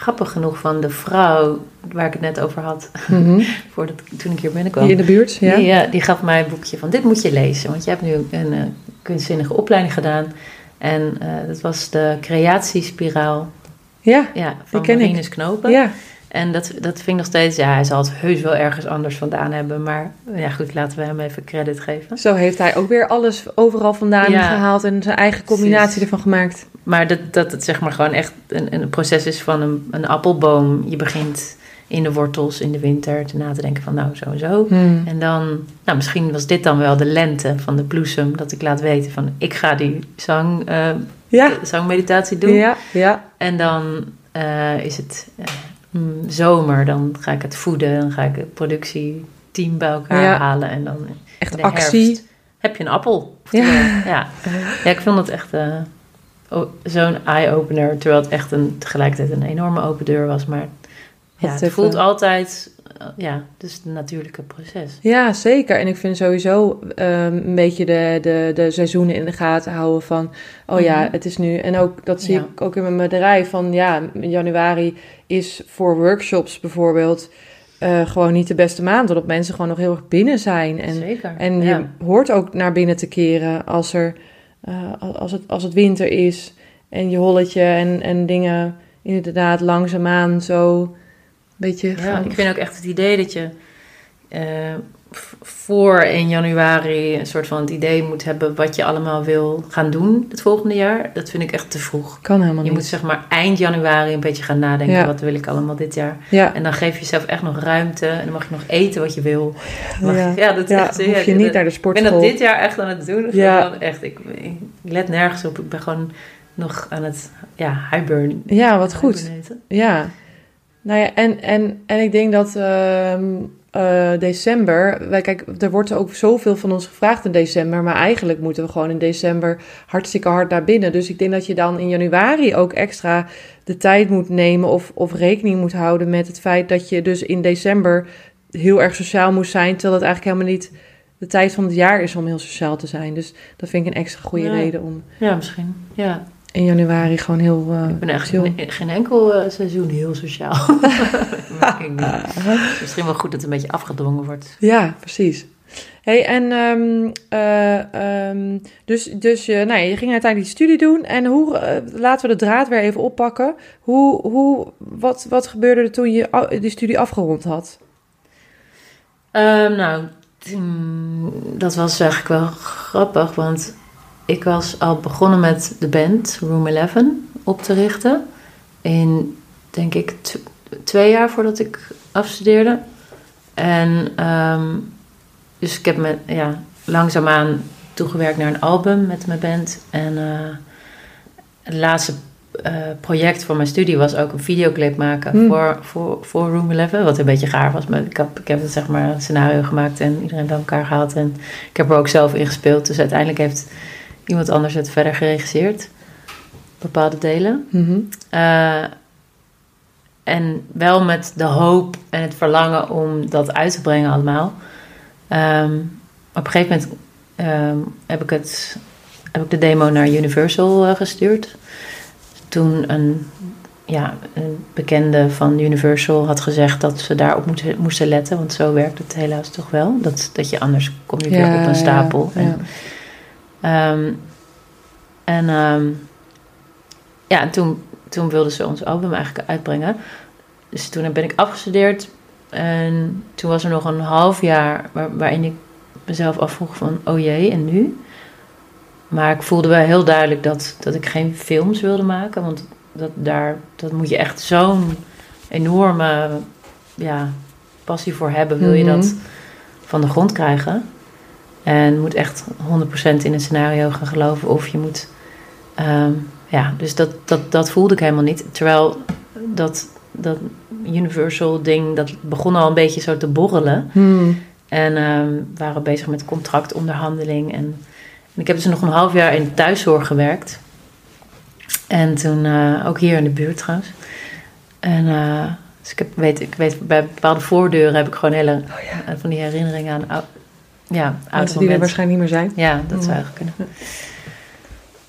Speaker 2: grappig genoeg van de vrouw waar ik het net over had,
Speaker 1: Mhm.
Speaker 2: voordat, toen ik hier binnenkwam.
Speaker 1: Hier in de buurt, ja?
Speaker 2: Die, eh, die gaf mij een boekje van dit moet je lezen, want je hebt nu een eh, kunstzinnige opleiding gedaan. En eh, dat was de creatiespiraal
Speaker 1: Ja,
Speaker 2: ja, van
Speaker 1: ken ik.
Speaker 2: Marinus Knopen.
Speaker 1: ja.
Speaker 2: En dat, dat vind ik nog steeds, ja, hij zal het heus wel ergens anders vandaan hebben. Maar ja, goed, laten we hem even credit geven.
Speaker 1: Zo heeft hij ook weer alles overal vandaan
Speaker 2: Ja.
Speaker 1: gehaald en zijn eigen combinatie
Speaker 2: Precies.
Speaker 1: ervan gemaakt.
Speaker 2: Maar dat, dat het zeg maar gewoon echt een, een proces is van een, een appelboom. Je begint in de wortels in de winter te na te denken van nou zo en zo.
Speaker 1: Hmm.
Speaker 2: En dan, nou misschien was dit dan wel de lente van de bloesem. Dat ik laat weten van ik ga die zang, eh,
Speaker 1: Ja,
Speaker 2: zangmeditatie doen.
Speaker 1: ja, ja.
Speaker 2: En dan eh, is het eh, mm, zomer. Dan ga ik het voeden. Dan ga ik het productieteam bij elkaar
Speaker 1: Ja.
Speaker 2: halen. En dan in
Speaker 1: Echt
Speaker 2: de
Speaker 1: actie.
Speaker 2: herfst heb je een appel.
Speaker 1: Ja.
Speaker 2: Ja. ja, ik vond het echt eh, zo'n eye-opener. Terwijl het echt een, tegelijkertijd een enorme open deur was. Maar ja, het voelt altijd ja, dus het natuurlijke proces.
Speaker 1: Ja, zeker. En ik vind sowieso ehm, een beetje de, de, de seizoenen in de gaten houden van... oh ja,
Speaker 2: Mhm.
Speaker 1: het is nu... En ook, dat zie
Speaker 2: Ja.
Speaker 1: ik ook in mijn bedrijf van... ja, januari is voor workshops bijvoorbeeld... eh, gewoon niet de beste maand, omdat mensen gewoon nog heel erg binnen zijn. En,
Speaker 2: Zeker.
Speaker 1: en
Speaker 2: ja.
Speaker 1: je hoort ook naar binnen te keren als, er, eh, als, het, als het winter is en je holletje en, en dingen inderdaad langzaamaan zo een beetje
Speaker 2: Ja, ik vind ook echt het idee dat je eh, voor 1 januari een soort van het idee moet hebben wat je allemaal wil gaan doen het volgende jaar. Dat vind ik echt te vroeg.
Speaker 1: kan helemaal
Speaker 2: Je
Speaker 1: niet.
Speaker 2: moet zeg maar eind januari een beetje gaan nadenken.
Speaker 1: Ja.
Speaker 2: Wat wil ik allemaal dit jaar?
Speaker 1: ja,
Speaker 2: En dan geef je jezelf echt nog ruimte. En dan mag je nog eten wat je wil. Mag
Speaker 1: ja.
Speaker 2: je- ja, dat is
Speaker 1: ja,
Speaker 2: echt
Speaker 1: hoef je niet naar de
Speaker 2: Ik ben
Speaker 1: sportschool.
Speaker 2: dat dit jaar echt aan het doen.
Speaker 1: Ja.
Speaker 2: Ja. Echt, ik, ik let nergens op. Ik ben gewoon nog aan het ja, hibern.
Speaker 1: Ja, wat goed. Ja. Nou ja, en, en, en ik denk dat ehm, eh, december... Wij, kijk, er wordt ook zoveel van ons gevraagd in december... maar eigenlijk moeten we gewoon in december hartstikke hard naar binnen. Dus ik denk dat je dan in januari ook extra de tijd moet nemen... of, of rekening moet houden met het feit dat je dus in december... heel erg sociaal moet zijn... terwijl het eigenlijk helemaal niet de tijd van het jaar is om heel sociaal te zijn. Dus dat vind ik een extra goede
Speaker 2: Ja.
Speaker 1: reden om
Speaker 2: Ja, misschien. Ja.
Speaker 1: In januari gewoon heel eh
Speaker 2: Ik ben echt
Speaker 1: chill...
Speaker 2: geen, geen enkel eh, seizoen heel sociaal. Het is misschien wel goed dat het een beetje afgedwongen wordt.
Speaker 1: Ja, precies. Hey, en ehm, eh, ehm, dus, dus je, nou je ging uiteindelijk die studie doen. En hoe, laten we de draad weer even oppakken. Hoe, hoe, wat, wat gebeurde er toen je die studie afgerond had?
Speaker 2: Ehm, nou, toen- dat was eigenlijk wel grappig, want ik was al begonnen met de band Room 11 op te richten. In, denk ik, tw- twee jaar voordat ik afstudeerde. En ehm, dus ik heb me ja, langzaamaan toegewerkt naar een album met mijn band. En eh, het laatste eh, project van mijn studie was ook een videoclip maken
Speaker 1: Hmm.
Speaker 2: voor, voor, voor Room 11. Wat een beetje gaar was. Maar ik heb, ik heb het zeg maar een scenario gemaakt en iedereen bij elkaar gehaald. En ik heb er ook zelf in gespeeld. Dus uiteindelijk heeft iemand anders het verder geregisseerd. Bepaalde delen.
Speaker 1: Mhm.
Speaker 2: Eh, en wel met de hoop en het verlangen om dat uit te brengen allemaal. Ehm, op een gegeven moment ehm, heb, ik het, heb ik de demo naar Universal eh, gestuurd. Toen een, ja, een bekende van Universal had gezegd dat ze daarop moesten, moesten letten. Want zo werkt het helaas toch wel. Dat, dat je anders kom je weer op een stapel.
Speaker 1: Ja,
Speaker 2: En, Ehm, en ehm, ja, en toen, toen wilden ze ons album eigenlijk uitbrengen. Dus toen ben ik afgestudeerd. En toen was er nog een half jaar waar, waarin ik mezelf afvroeg van... Oh jee, en nu? Maar ik voelde wel heel duidelijk dat, dat ik geen films wilde maken. Want dat, daar, dat moet je echt zo'n enorme ja, passie voor hebben. Wil je
Speaker 1: Mhm.
Speaker 2: dat van de grond krijgen? En moet echt 100% in het scenario gaan geloven. Of je moet... ehm, ja, dus dat, dat, dat voelde ik helemaal niet. Terwijl dat, dat Universal ding, dat begon al een beetje zo te borrelen.
Speaker 1: Hmm.
Speaker 2: En we waren bezig met contractonderhandeling. En, en ik heb dus nog een half jaar in thuiszorg gewerkt. En toen, eh, ook hier in de buurt trouwens. En eh, dus ik, heb, weet, ik weet, bij bepaalde voordeuren heb ik gewoon hele
Speaker 1: Oh ja.
Speaker 2: eh, van die herinneringen aan ja,
Speaker 1: Mensen die er waarschijnlijk niet meer zijn.
Speaker 2: Ja, dat
Speaker 1: Mm.
Speaker 2: zou eigenlijk kunnen.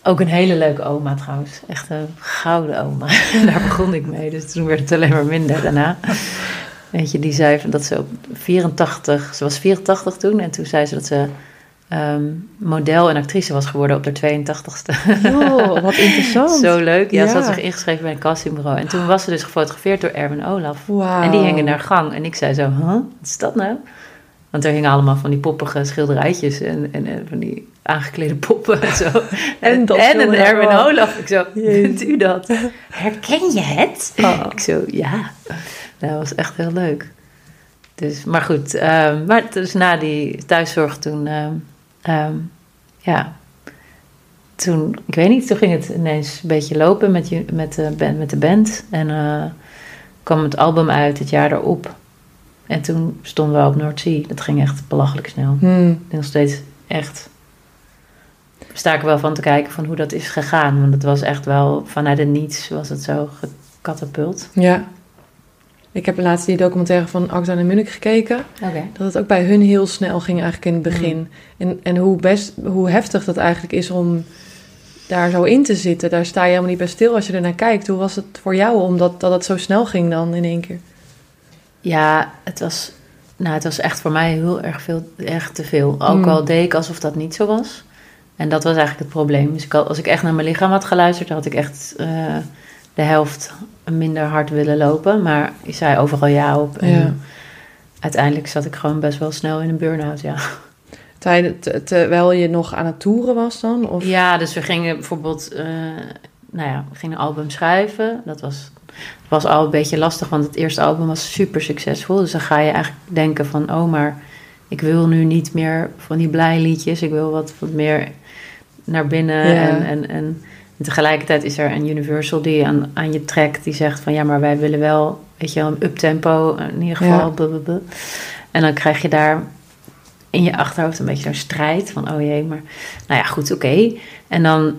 Speaker 2: Ook een hele leuke oma trouwens. Echt een gouden oma. Daar begon ik mee. Dus toen werd het alleen maar minder daarna. Weet je, die zei van dat ze op 84... Ze was 84 toen. En toen zei ze dat ze ehm, model en actrice was geworden op haar 82ste.
Speaker 1: Oh, wat interessant.
Speaker 2: Zo leuk. Ja, ze had zich ingeschreven bij een castingbureau. En toen was ze dus gefotografeerd door Erwin Olaf. En die hingen naar gang. En ik zei zo, huh, wat is dat nou? Want er hingen allemaal van die poppige schilderijtjes en, en, en van die aangeklede poppen en zo.
Speaker 1: En dat
Speaker 2: en een Erwin. Olaf. Ik zo, bent u dat? Herken je het?
Speaker 1: Oh.
Speaker 2: Ik zo, ja. Dat was echt heel leuk. Dus, maar goed, ehm, maar dus na die thuiszorg toen, ehm, ehm, ja, toen, ik weet niet, toen ging het ineens een beetje lopen met, met, de, band, met de band. En eh, kwam het album uit het jaar erop. En toen stonden we op Noordzee. Dat ging echt belachelijk snel.
Speaker 1: Hmm.
Speaker 2: Nog steeds echt. Sta ik er wel van te kijken van hoe dat is gegaan. Want het was echt wel vanuit het niets was het zo gekatapult.
Speaker 1: Ja. Ik heb laatst die documentaire van Akda en Munich gekeken. Dat het ook bij hun heel snel ging eigenlijk in het begin. En, en hoe, best, hoe heftig dat eigenlijk is om daar zo in te zitten. Daar sta je helemaal niet bij stil als je er naar kijkt. Hoe was het voor jou omdat dat het zo snel ging dan in één keer?
Speaker 2: Ja, het was, nou, het was echt voor mij heel erg, veel, erg te veel. Ook
Speaker 1: Mm.
Speaker 2: al deed ik alsof dat niet zo was. En dat was eigenlijk het probleem. Dus ik had, als ik echt naar mijn lichaam had geluisterd, had ik echt eh, de helft minder hard willen lopen. Maar ik zei overal ja op. En
Speaker 1: Ja.
Speaker 2: uiteindelijk zat ik gewoon best wel snel in een burn-out, ja.
Speaker 1: Terwijl, te- terwijl je nog aan het toeren was dan? Of?
Speaker 2: Ja, dus we gingen bijvoorbeeld, eh, nou ja, we gingen een album schrijven. Dat was, was al een beetje lastig, want het eerste album was super succesvol. Dus dan ga je eigenlijk denken van, oh, maar ik wil nu niet meer van die blij liedjes. Ik wil wat, wat meer naar binnen.
Speaker 1: Ja.
Speaker 2: En, en, en, en tegelijkertijd is er een Universal die aan, aan je trekt. Die zegt van, ja, maar wij willen wel, weet je wel, een uptempo. In ieder geval,
Speaker 1: Ja.
Speaker 2: blablabla. En dan krijg je daar in je achterhoofd een beetje zo'n strijd van, oh jee, maar nou ja, goed, oké. En dan,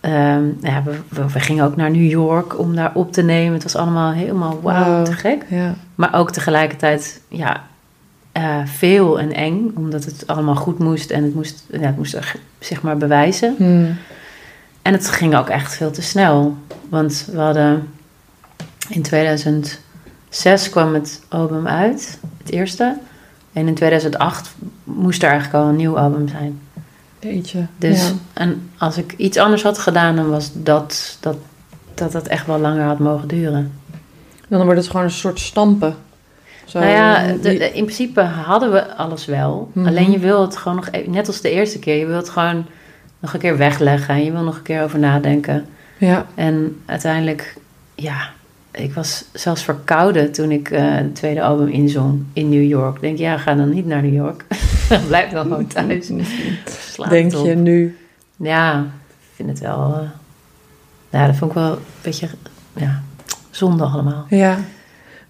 Speaker 2: ehm, ja, we, we, we gingen ook naar New York om daar op te nemen. Het was allemaal helemaal wauw,
Speaker 1: Wow.
Speaker 2: te gek.
Speaker 1: Ja.
Speaker 2: Maar ook tegelijkertijd, ja, eh, veel en eng, omdat het allemaal goed moest en het moest, ja, het moest zeg maar bewijzen.
Speaker 1: Hmm.
Speaker 2: En het ging ook echt veel te snel. Want we hadden in 2006 kwam het album uit, het eerste. En in 2008 moest er eigenlijk al een nieuw album zijn.
Speaker 1: Jeetje.
Speaker 2: Dus
Speaker 1: Ja.
Speaker 2: en als ik iets anders had gedaan, dan was dat dat, dat dat echt wel langer had mogen duren.
Speaker 1: Dan wordt het gewoon een soort stampen. Zo,
Speaker 2: nou ja, de-
Speaker 1: die-
Speaker 2: de- in principe hadden we alles wel.
Speaker 1: Mhm.
Speaker 2: Alleen je wil het gewoon nog, e- net als de eerste keer, je wil het gewoon nog een keer wegleggen. En je wil nog een keer over nadenken.
Speaker 1: ja.
Speaker 2: En uiteindelijk, ja, ik was zelfs verkouden toen ik eh, het tweede album inzong in New York. Ik denk, ja, ga dan niet naar New York. Blijf dan gewoon thuis. Slaap
Speaker 1: Denk je nu.
Speaker 2: Ja, ik vind het wel. ja, dat vond ik wel een beetje ja, zonde allemaal.
Speaker 1: Ja.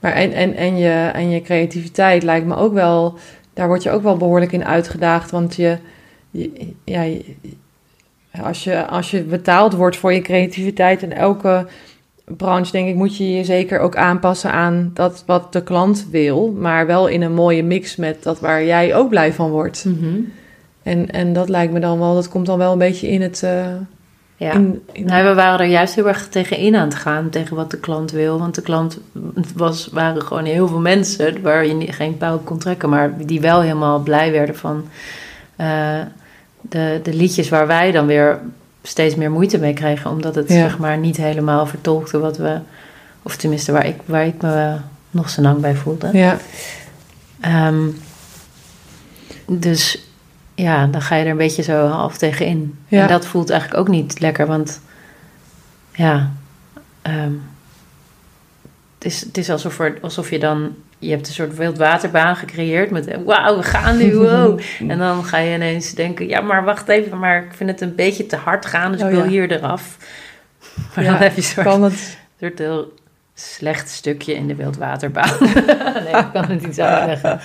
Speaker 1: Maar en, en, en, je, en je creativiteit lijkt me ook wel... Daar word je ook wel behoorlijk in uitgedaagd. Want je... je- ja, je- als, je, als je betaald wordt voor je creativiteit... in elke branche, denk ik, moet je je zeker ook aanpassen aan dat wat de klant wil. Maar wel in een mooie mix met dat waar jij ook blij van wordt. En, en dat lijkt me dan wel... Dat komt dan wel een beetje in het... eh,
Speaker 2: Ja.
Speaker 1: in, in-
Speaker 2: Nou, we waren er juist heel erg tegenin aan het gaan, tegen wat de klant wil. Want de klant was, waren gewoon heel veel mensen waar je geen op kon trekken, maar die wel helemaal blij werden van eh, de, de liedjes waar wij dan weer steeds meer moeite mee kregen. Omdat het
Speaker 1: Ja.
Speaker 2: zeg maar niet helemaal vertolkte wat we, of tenminste waar ik, waar ik me nog zo lang bij voelde.
Speaker 1: ja.
Speaker 2: Ehm, dus ja, dan ga je er een beetje zo half tegenin.
Speaker 1: Ja.
Speaker 2: En dat voelt eigenlijk ook niet lekker, want ja, ehm, het, is, het is alsof, er, alsof je dan, je hebt een soort wildwaterbaan gecreëerd met wauw, we gaan nu, wow. En dan ga je ineens denken, ja, maar wacht even, maar ik vind het een beetje te hard gaan, dus
Speaker 1: Oh,
Speaker 2: ik wil
Speaker 1: ja.
Speaker 2: hier eraf. Maar
Speaker 1: Ja,
Speaker 2: dan heb je een soort
Speaker 1: Kan het...
Speaker 2: soort heel slecht stukje in de wildwaterbaan. nee, ik kan het niet uitleggen.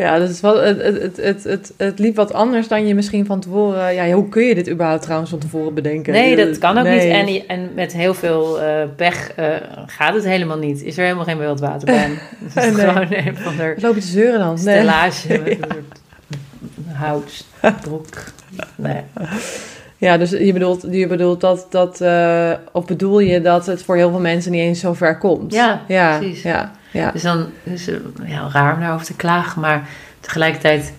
Speaker 1: Ja, dat is wel, het, het, het, het, het, liep wat anders dan je misschien van tevoren... Ja, hoe kun je dit überhaupt trouwens van tevoren bedenken?
Speaker 2: Nee, dat kan ook
Speaker 1: Nee.
Speaker 2: niet. En, en met heel veel eh, pech eh, gaat het helemaal niet. Is er helemaal geen wildwaterbaan. Het is
Speaker 1: Nee.
Speaker 2: gewoon een van de
Speaker 1: Wat loop je te zeuren dan? Nee.
Speaker 2: stellage met een soort houtbrok. Nee.
Speaker 1: Ja, dus je bedoelt, je bedoelt dat, dat eh, of bedoel je dat het voor heel veel mensen niet eens zo ver komt?
Speaker 2: Ja,
Speaker 1: ja
Speaker 2: precies.
Speaker 1: Ja, ja.
Speaker 2: Dus dan is het ja, raar om daarover te klagen. Maar tegelijkertijd,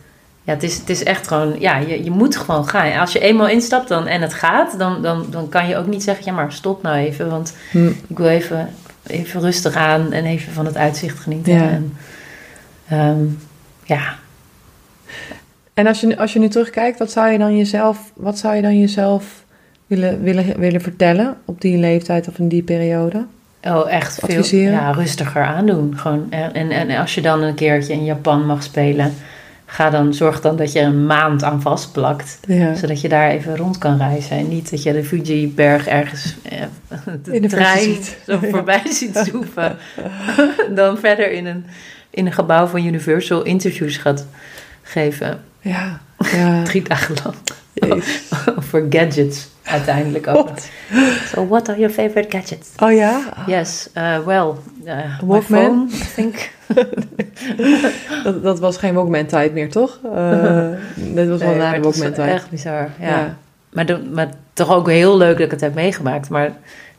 Speaker 2: ja, het is, het is echt gewoon, ja, je, je moet gewoon gaan. Als je eenmaal instapt dan, en het gaat, dan, dan, dan kan je ook niet zeggen, ja, maar stop nou even. Want
Speaker 1: Hm.
Speaker 2: ik wil even, even rustig aan en even van het uitzicht genieten.
Speaker 1: Ja.
Speaker 2: En, ehm, ja,
Speaker 1: En als je, nu- als je nu terugkijkt, wat zou je dan jezelf, wat zou je dan jezelf willen, willen, willen vertellen op die leeftijd of in die periode?
Speaker 2: Oh, echt veel
Speaker 1: Adviseren?
Speaker 2: ja, rustiger aandoen. Gewoon, en, en, en als je dan een keertje in Japan mag spelen, ga dan, zorg dan dat je een maand aan vastplakt.
Speaker 1: Ja.
Speaker 2: Zodat je daar even rond kan reizen. En niet dat je de Fuji-berg ergens eh, de,
Speaker 1: In de
Speaker 2: trein zo voorbij ziet zoeven. dan verder in een, in een gebouw van Universal interviews gaat geven.
Speaker 1: Ja, ja.
Speaker 2: Drie dagen lang. Voor gadgets. uiteindelijk ook. so, what are your favorite gadgets?
Speaker 1: Oh ja?
Speaker 2: Yes, uh, well, uh, my
Speaker 1: Walkman?
Speaker 2: phone, I think.
Speaker 1: Dat, dat was geen Walkman-tijd meer, toch? Eh dit was wel na de Walkman-tijd.
Speaker 2: Echt bizar, ja.
Speaker 1: Ja.
Speaker 2: Maar, toch ook heel leuk dat ik het heb meegemaakt. Maar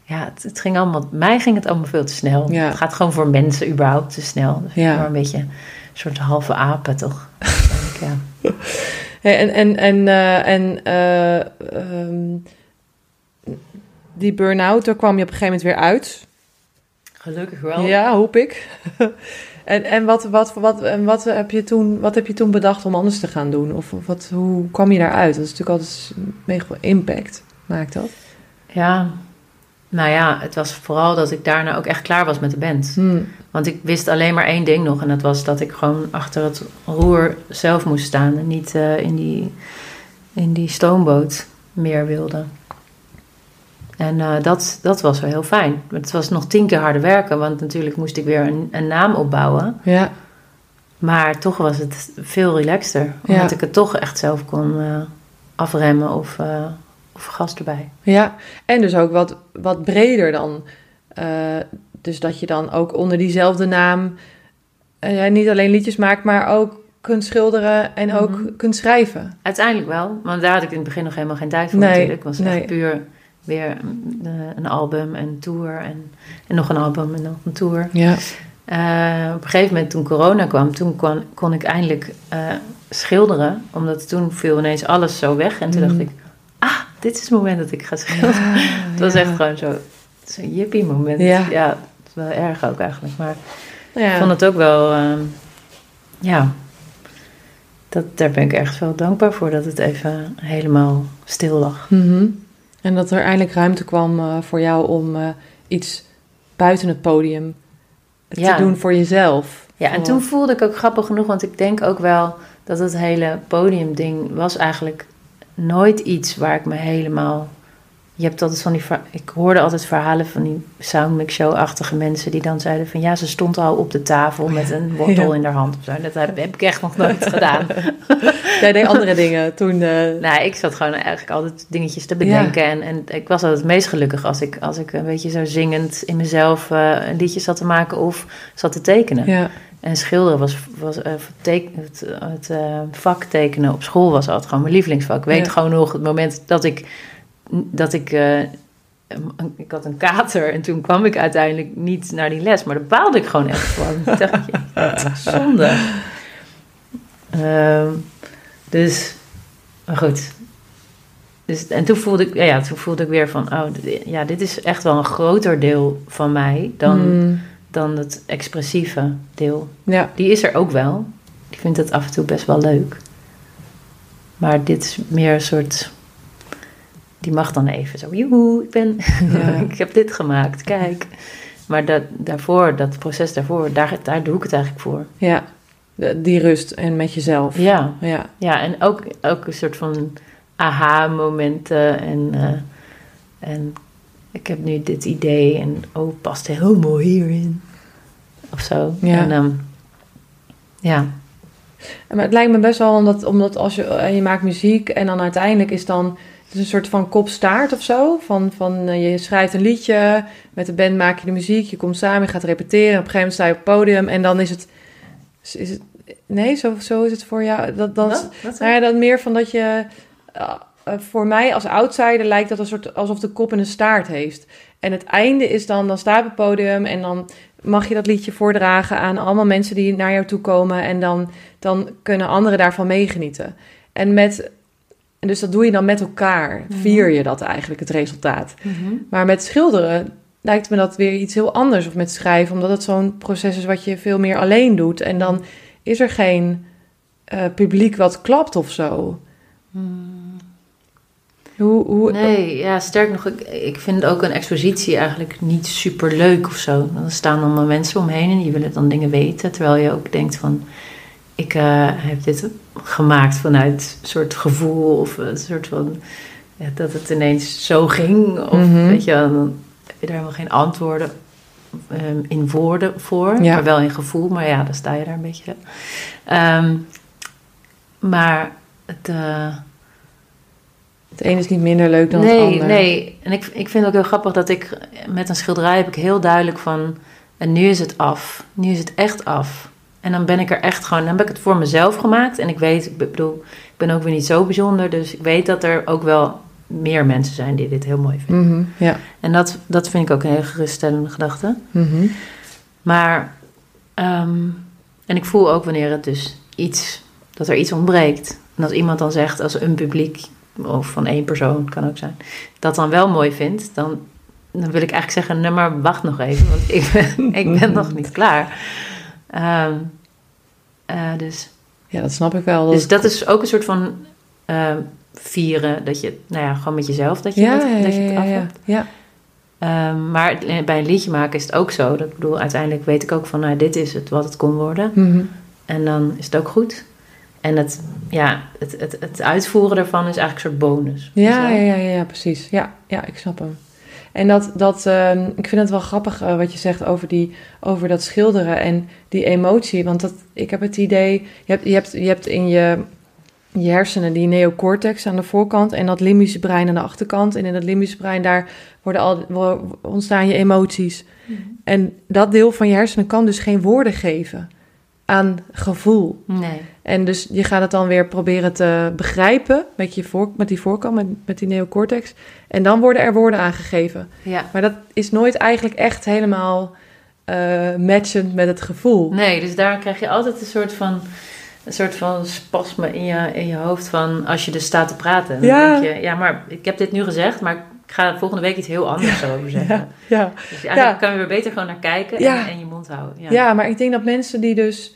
Speaker 2: ja, het, het ging allemaal, mij ging het allemaal veel te snel.
Speaker 1: Ja.
Speaker 2: Het gaat gewoon voor mensen überhaupt te snel.
Speaker 1: Ja.
Speaker 2: Maar een beetje een soort halve apen, toch? Denk ik, ja.
Speaker 1: En en, en, eh, en eh, ehm, die burn-out, daar kwam je op een gegeven moment weer uit.
Speaker 2: Gelukkig wel.
Speaker 1: Ja, hoop ik. en en wat, wat, wat, en wat, heb je toen, wat heb je toen bedacht om anders te gaan doen? Of wat, hoe kwam je daaruit? Dat is natuurlijk altijd mega impact, maakt dat.
Speaker 2: Ja, nou ja, het was vooral dat ik daarna ook echt klaar was met de band.
Speaker 1: Hm.
Speaker 2: Want ik wist alleen maar één ding nog. En dat was dat ik gewoon achter het roer zelf moest staan. En niet eh, in, die, in die stoomboot meer wilde. En eh, dat, dat was wel heel fijn. Maar Het was nog tien keer harder werken. Want natuurlijk moest ik weer een, een naam opbouwen.
Speaker 1: Ja,
Speaker 2: Maar toch was het veel relaxter.
Speaker 1: Ja.
Speaker 2: Omdat ik het toch echt zelf kon eh, afremmen of, of gas erbij.
Speaker 1: ja. En dus ook wat, wat breder dan. Eh, dus dat je dan ook onder diezelfde naam eh, niet alleen liedjes maakt, maar ook kunt schilderen en ook
Speaker 2: Mhm.
Speaker 1: kunt schrijven.
Speaker 2: Uiteindelijk wel, want daar had ik in het begin nog helemaal geen tijd voor
Speaker 1: Nee,
Speaker 2: natuurlijk. Het was
Speaker 1: nee.
Speaker 2: echt puur weer eh, een album en een tour en, en nog een album en nog een tour.
Speaker 1: Ja.
Speaker 2: Op een gegeven moment toen corona kwam, toen kon, kon ik eindelijk schilderen. Omdat toen viel ineens alles zo weg. En toen
Speaker 1: Mhm.
Speaker 2: dacht ik, dit is het moment dat ik ga schilderen. Het was echt gewoon zo, zo'n jippie moment.
Speaker 1: Ja.
Speaker 2: wel erg ook eigenlijk. Maar
Speaker 1: ja.
Speaker 2: ik vond het ook wel, ehm, ja, dat, daar ben ik echt wel dankbaar voor dat het even helemaal stil lag.
Speaker 1: Mhm. En dat er eindelijk ruimte kwam eh, voor jou om eh, iets buiten het podium te doen voor jezelf.
Speaker 2: Ja, en toen voelde ik ook grappig genoeg, want ik denk ook wel dat het hele podiumding was eigenlijk nooit iets waar ik me helemaal. Je hebt altijd van die. Ik hoorde altijd verhalen van die soundmix show-achtige mensen die dan zeiden van ja, ze stond al op de tafel met een wortel
Speaker 1: Ja.
Speaker 2: in haar hand of zo. Dat heb, heb ik echt nog nooit gedaan.
Speaker 1: Jij deed andere dingen toen. eh,
Speaker 2: Nou, ik zat gewoon eigenlijk altijd dingetjes te bedenken. En, en ik was altijd het meest gelukkig als ik, als ik een beetje zo zingend in mezelf eh, een liedje zat te maken of zat te tekenen.
Speaker 1: ja.
Speaker 2: En schilderen was, was eh, teken- het, het eh, vak tekenen op school was altijd gewoon mijn lievelingsvak. Ik weet
Speaker 1: Ja.
Speaker 2: gewoon nog het moment dat ik, dat ik, eh, ik had een kater en toen kwam ik uiteindelijk niet naar die les, maar daar baalde ik gewoon echt van. Ik dacht, ja, zonde. Ehm, dus, maar goed. Dus, en toen voelde ik, ja, ja, toen voelde ik weer van, oh, dit- ja, dit is echt wel een groter deel van mij dan
Speaker 1: Mm,
Speaker 2: dan het expressieve deel.
Speaker 1: ja.
Speaker 2: Die is er ook wel. Ik vind het af en toe best wel leuk. Maar dit is meer een soort... Die mag dan even zo... Joehoe, ik ben...
Speaker 1: Ja.
Speaker 2: ik heb dit gemaakt, kijk. Maar dat, daarvoor, dat proces daarvoor, daar, daar doe ik het eigenlijk voor.
Speaker 1: ja. Die rust en met jezelf.
Speaker 2: Ja,
Speaker 1: Ja.
Speaker 2: ja en ook, ook een soort van aha-momenten. En, eh, en ik heb nu dit idee en oh, het past heel mooi hierin. Of zo.
Speaker 1: Ja.
Speaker 2: En, ehm, ja.
Speaker 1: Maar het lijkt me best wel, omdat, omdat als je, eh, je maakt muziek en dan uiteindelijk is dan het is een soort van kopstaart of zo. Van, van eh, je schrijft een liedje, met de band maak je de muziek, je komt samen, je gaat repeteren. Op een gegeven moment sta je op het podium en dan is het. Is, het nee, zo, zo is het voor jou. Dat, dan,
Speaker 2: Wat? Wat?
Speaker 1: nou ja, dan meer van dat je. Eh, voor mij als outsider lijkt dat een soort alsof de kop een staart heeft. En het einde is dan, dan sta je op het podium en dan mag je dat liedje voordragen aan allemaal mensen die naar jou toe komen. En dan, dan kunnen anderen daarvan meegenieten. En met, en dus dat doe je dan met elkaar.
Speaker 2: Mhm.
Speaker 1: Vier je dat eigenlijk, het resultaat.
Speaker 2: Mhm.
Speaker 1: Maar met schilderen lijkt me dat weer iets heel anders. Of met schrijven, omdat het zo'n proces is wat je veel meer alleen doet. En dan is er geen eh, publiek wat klapt of zo. Hoe, hoe,
Speaker 2: Nee, ja, sterk nog, ik, ik vind ook een expositie eigenlijk niet super leuk of zo. Dan staan allemaal mensen omheen en die willen dan dingen weten. Terwijl je ook denkt van, ik eh, heb dit gemaakt vanuit een soort gevoel of een soort van, ja, dat het ineens zo ging. Of
Speaker 1: Mhm.
Speaker 2: weet je, dan heb je daar helemaal geen antwoorden ehm, in woorden voor.
Speaker 1: Ja.
Speaker 2: Maar wel in gevoel, maar ja, dan sta je daar een beetje. Ehm, maar het... eh,
Speaker 1: Het ene is niet minder leuk dan het
Speaker 2: nee,
Speaker 1: ander.
Speaker 2: nee. En ik, ik vind het ook heel grappig dat ik met een schilderij heb ik heel duidelijk van... En nu is het af. Nu is het echt af. En dan ben ik er echt gewoon... Dan heb ik het voor mezelf gemaakt. En ik weet, ik bedoel, ik ben ook weer niet zo bijzonder. Dus ik weet dat er ook wel meer mensen zijn die dit heel mooi vinden.
Speaker 1: Mhm, ja.
Speaker 2: En dat, dat vind ik ook een hele geruststellende gedachte.
Speaker 1: Mhm.
Speaker 2: Maar, ehm, en ik voel ook wanneer het dus iets, dat er iets ontbreekt. En als iemand dan zegt, als een publiek, of van één persoon, kan ook zijn, dat dan wel mooi vindt, dan, dan wil ik eigenlijk zeggen, nee maar wacht nog even, want ik ben, ik ben nog niet klaar. Ehm, eh, dus,
Speaker 1: ja, dat snap ik wel. Dat
Speaker 2: dus dat is ook een soort van ehm, vieren, dat je, nou ja, gewoon met jezelf, dat je,
Speaker 1: ja,
Speaker 2: het,
Speaker 1: ja,
Speaker 2: dat je het af hebt.
Speaker 1: ja.
Speaker 2: Ehm, maar bij een liedje maken is het ook zo. Dat ik bedoel, uiteindelijk weet ik ook van, nou, dit is het wat het kon worden.
Speaker 1: Mhm.
Speaker 2: En dan is het ook goed. En het, ja, het, het, het uitvoeren daarvan is eigenlijk een soort bonus.
Speaker 1: Ja, ja, ja, ja, precies. Ja, ja, ik snap hem. En dat, dat ehm, ik vind het wel grappig eh, wat je zegt over, die, over dat schilderen en die emotie. Want dat, ik heb het idee, je hebt, je hebt, je hebt in je, je hersenen die neocortex aan de voorkant en dat limbische brein aan de achterkant. En in dat limbische brein daar worden al, ontstaan je emoties. En dat deel van je hersenen kan dus geen woorden geven aan gevoel.
Speaker 2: Nee.
Speaker 1: En dus je gaat het dan weer proberen te begrijpen met, je voor, met die voorkant, met, met die neocortex. En dan worden er woorden aangegeven.
Speaker 2: Ja.
Speaker 1: Maar dat is nooit eigenlijk echt helemaal eh, matchend met het gevoel.
Speaker 2: Nee, dus daar krijg je altijd een soort van, een soort van spasme in je, in je hoofd van als je dus staat te praten. Dan
Speaker 1: Ja.
Speaker 2: denk je, ja, maar ik heb dit nu gezegd, maar ik ga volgende week iets heel anders over zeggen.
Speaker 1: Ja, ja.
Speaker 2: Dus eigenlijk kan je er beter gewoon naar kijken en,
Speaker 1: Ja.
Speaker 2: en je mond houden. Ja.
Speaker 1: ja, maar ik denk dat mensen die dus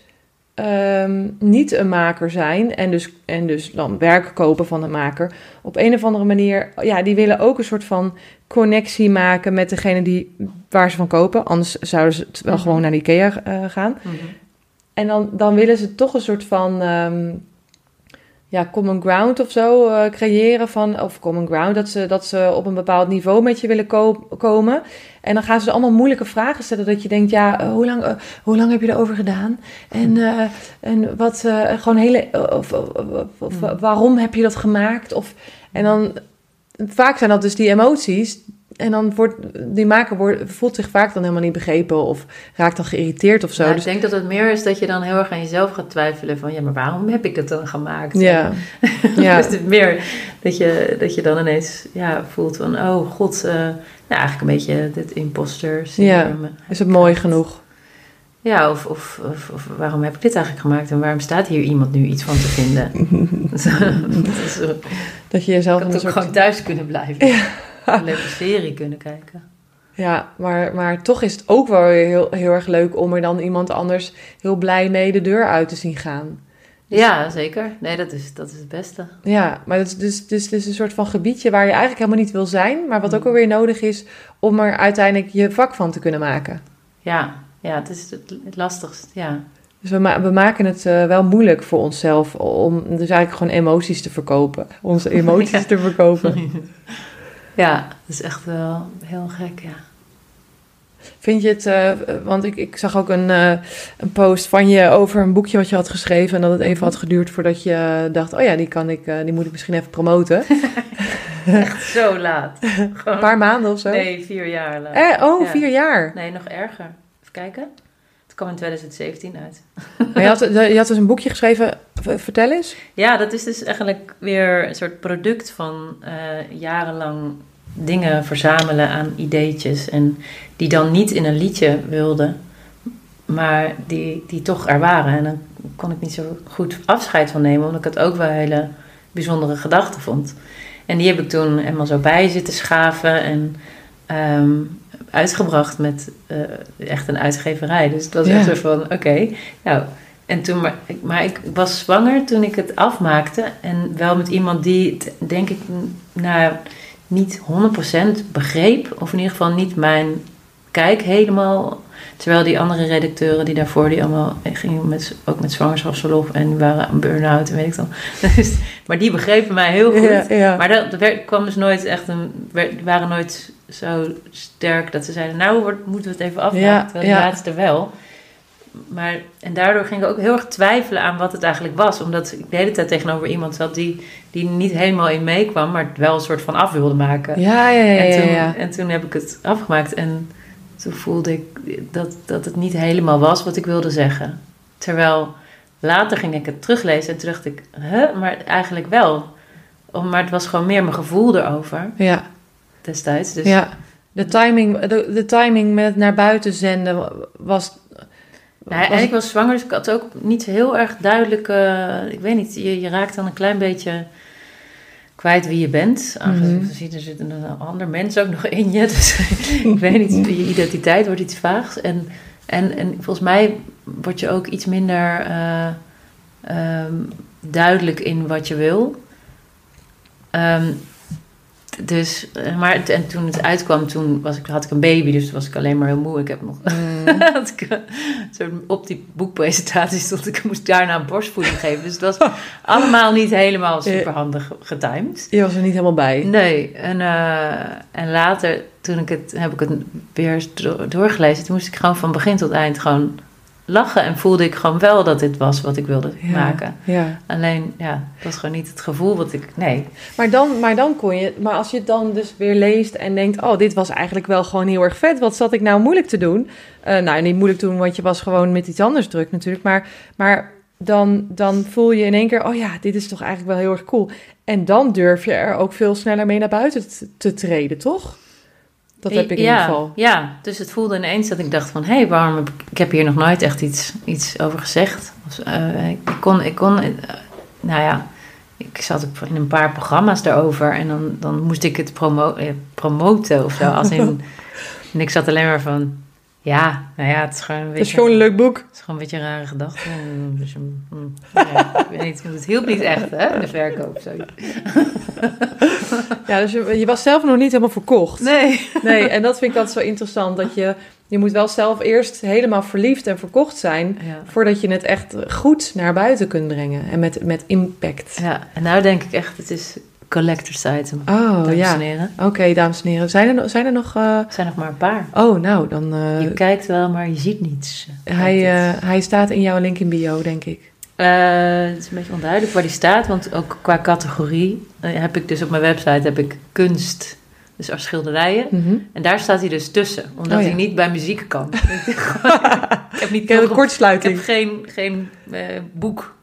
Speaker 1: ehm, niet een maker zijn en dus, en dus dan werk kopen van een maker, op een of andere manier, ja, die willen ook een soort van connectie maken met degene die, waar ze van kopen. Anders zouden ze het wel
Speaker 2: Mhm.
Speaker 1: gewoon naar de IKEA eh, gaan.
Speaker 2: Mhm.
Speaker 1: En dan, dan willen ze toch een soort van ehm, ja, common ground of zo eh, creëren. Van, of common ground, dat ze, dat ze op een bepaald niveau met je willen ko- komen. En dan gaan ze allemaal moeilijke vragen stellen. Dat je denkt, ja, eh, hoe, lang, eh, hoe lang heb je erover gedaan? En, en wat, gewoon hele, of, of, of- of
Speaker 2: Hmm.
Speaker 1: waarom heb je dat gemaakt? Of, en dan, vaak zijn dat dus die emoties. En dan wordt, die maker wordt, voelt zich vaak dan helemaal niet begrepen. Of raakt dan geïrriteerd of zo.
Speaker 2: Ja,
Speaker 1: dus,
Speaker 2: ik denk dat het meer is dat je dan heel erg aan jezelf gaat twijfelen van ja, maar waarom heb ik dat dan gemaakt?
Speaker 1: ja, ja.
Speaker 2: dus het meer dat je, dat je dan ineens ja, voelt van oh god, nou, eigenlijk een beetje dit imposter syndroom.
Speaker 1: Is het mooi genoeg?
Speaker 2: Ja, of, of, of, of waarom heb ik dit eigenlijk gemaakt en waarom staat hier iemand nu iets van te vinden? Dat is,
Speaker 1: Dat je jezelf een soort...
Speaker 2: gewoon thuis kunnen blijven. Een leuke serie kunnen kijken.
Speaker 1: Ja, maar, maar toch is het ook wel weer heel, heel erg leuk om er dan iemand anders heel blij mee de deur uit te zien gaan.
Speaker 2: Ja, zeker. Nee, dat is, dat is het beste.
Speaker 1: Ja, maar het is dus, dus is een soort van gebiedje waar je eigenlijk helemaal niet wil zijn, maar wat ook
Speaker 2: Mm.
Speaker 1: alweer nodig is om er uiteindelijk je vak van te kunnen maken.
Speaker 2: Ja, ja het is het, het lastigst. Ja.
Speaker 1: Dus we, ma- we maken het eh, wel moeilijk voor onszelf om dus eigenlijk gewoon emoties te verkopen. Onze emoties
Speaker 2: Ja.
Speaker 1: te verkopen.
Speaker 2: ja, dat is echt wel heel gek, ja.
Speaker 1: Vind je het, eh, want ik, ik zag ook een, eh, een post van je over een boekje wat je had geschreven. En dat het even had geduurd voordat je dacht, oh ja, die, kan ik, eh, die moet ik misschien even promoten.
Speaker 2: Echt zo laat.
Speaker 1: Een paar maanden of zo.
Speaker 2: nee, vier jaar laat.
Speaker 1: Eh, oh,
Speaker 2: Ja.
Speaker 1: vier jaar.
Speaker 2: Nee, nog erger. Even kijken. Het kwam in 2017 uit.
Speaker 1: Maar je, had, je had dus een boekje geschreven, vertel eens.
Speaker 2: Ja, dat is dus eigenlijk weer een soort product van eh, jarenlang dingen verzamelen aan ideetjes. En die dan niet in een liedje wilden, maar die, die toch er waren. En dan kon ik niet zo goed afscheid van nemen, omdat ik het ook wel hele bijzondere gedachten vond. En die heb ik toen helemaal zo bij zitten schaven en ehm, uitgebracht met eh, echt een uitgeverij. Dus het was
Speaker 1: Ja.
Speaker 2: echt zo van, oké, nou... En toen, maar, ik- maar ik was zwanger toen ik het afmaakte. En wel met iemand die het, denk ik, nou, niet 100% begreep. Of in ieder geval niet mijn kijk helemaal. Terwijl die andere redacteuren die daarvoor, die allemaal gingen met, ook met zwangerschapsverlof en die waren een burn-out en weet ik dan. Dus, maar die begrepen mij heel goed.
Speaker 1: Ja, ja.
Speaker 2: Maar dat, dat werd- kwam dus nooit echt een. werd- waren nooit zo sterk dat ze zeiden: Nou, wordt- moeten we het even afmaken.
Speaker 1: Ja,
Speaker 2: Terwijl die laatste wel. Maar, en daardoor ging ik ook heel erg twijfelen aan wat het eigenlijk was. Omdat ik de hele tijd tegenover iemand zat die, die niet helemaal in meekwam, maar wel een soort van af wilde maken.
Speaker 1: Ja, ja, ja.
Speaker 2: en, toen,
Speaker 1: ja.
Speaker 2: en toen heb ik het afgemaakt en toen voelde ik dat, dat het niet helemaal was wat ik wilde zeggen. Terwijl later ging ik het teruglezen en toen dacht ik, huh, maar eigenlijk wel. Om- Maar het was gewoon meer mijn gevoel erover
Speaker 1: ja.
Speaker 2: destijds. Dus
Speaker 1: ja. De timing, de, de timing met naar buiten zenden was...
Speaker 2: Nou, en ik was zwanger, dus ik had ook niet heel erg duidelijk. eh, ik weet niet, je, je raakt dan een klein beetje kwijt wie je bent. Aangezien
Speaker 1: Mhm.
Speaker 2: er zit een ander mens ook nog in je. Dus ik weet niet, je identiteit wordt iets vaags. En, en, en volgens mij word je ook iets minder eh, ehm, duidelijk in wat je wil. Ehm, dus, eh, maar en toen het uitkwam, toen was ik, had ik een baby, dus toen was ik alleen maar heel moe. Ik heb nog
Speaker 1: Mm.
Speaker 2: had ik, soort op die boekpresentatie stond ik, moest daarna een borstvoeding geven. Dus het was allemaal niet helemaal super handig getimed.
Speaker 1: Je was er niet helemaal bij.
Speaker 2: Nee, en, eh, en later, toen ik het, heb ik het weer doorgelezen, toen moest ik gewoon van begin tot eind gewoon lachen. En voelde ik gewoon wel dat dit was wat ik wilde
Speaker 1: Ja,
Speaker 2: maken.
Speaker 1: Ja.
Speaker 2: Alleen, ja, het was gewoon niet het gevoel wat ik, nee.
Speaker 1: Maar dan, maar dan kon je, maar als je het dan dus weer leest en denkt, oh, dit was eigenlijk wel gewoon heel erg vet. Wat zat ik nou moeilijk te doen? Eh, nou, niet moeilijk te doen, want je was gewoon met iets anders druk natuurlijk. Maar, maar dan, dan voel je in één keer, oh ja, dit is toch eigenlijk wel heel erg cool. En dan durf je er ook veel sneller mee naar buiten te, te treden, toch? Dat heb ik in
Speaker 2: ja,
Speaker 1: ieder geval.
Speaker 2: Ja, dus het voelde ineens dat ik dacht van... hé, hey, waarom heb ik... Ik heb hier nog nooit echt iets, iets over gezegd. Of, eh, ik kon... Ik kon eh, nou ja, ik zat in een paar programma's daarover... en dan, dan moest ik het promo eh, promoten of zo. Als in, en ik zat alleen maar van... Ja, nou ja, het is gewoon een beetje...
Speaker 1: Het is gewoon een leuk boek.
Speaker 2: het is gewoon een beetje een rare gedachte. Dus, mm, mm, ja, ik weet niet, het hielp niet echt, hè, de verkoop. Zo.
Speaker 1: Ja, dus je, je was zelf nog niet helemaal verkocht.
Speaker 2: Nee.
Speaker 1: Nee, en dat vind ik altijd zo interessant. Dat je, je moet wel zelf eerst helemaal verliefd en verkocht zijn...
Speaker 2: Ja.
Speaker 1: voordat je het echt goed naar buiten kunt brengen. En met, met impact.
Speaker 2: ja, en nou denk ik echt, het is collector's item.
Speaker 1: Oh,
Speaker 2: dames
Speaker 1: ja.
Speaker 2: en heren.
Speaker 1: Oké, dames en heren. Zijn er, nog- zijn er nog... eh,
Speaker 2: Er zijn nog maar een paar.
Speaker 1: Oh, nou, dan... eh,
Speaker 2: je kijkt wel, maar je ziet niets.
Speaker 1: hij,
Speaker 2: het.
Speaker 1: eh, hij staat in jouw link in bio, denk ik.
Speaker 2: Het is een beetje onduidelijk waar die staat, want ook qua categorie heb ik dus op mijn website heb ik kunst, dus als schilderijen.
Speaker 1: Mhm.
Speaker 2: En daar staat hij dus tussen, omdat
Speaker 1: Oh, ja.
Speaker 2: hij niet bij muziek kan. ik heb niet
Speaker 1: Ik heb een
Speaker 2: nog- ik
Speaker 1: kortsluiting.
Speaker 2: heb geen, geen boek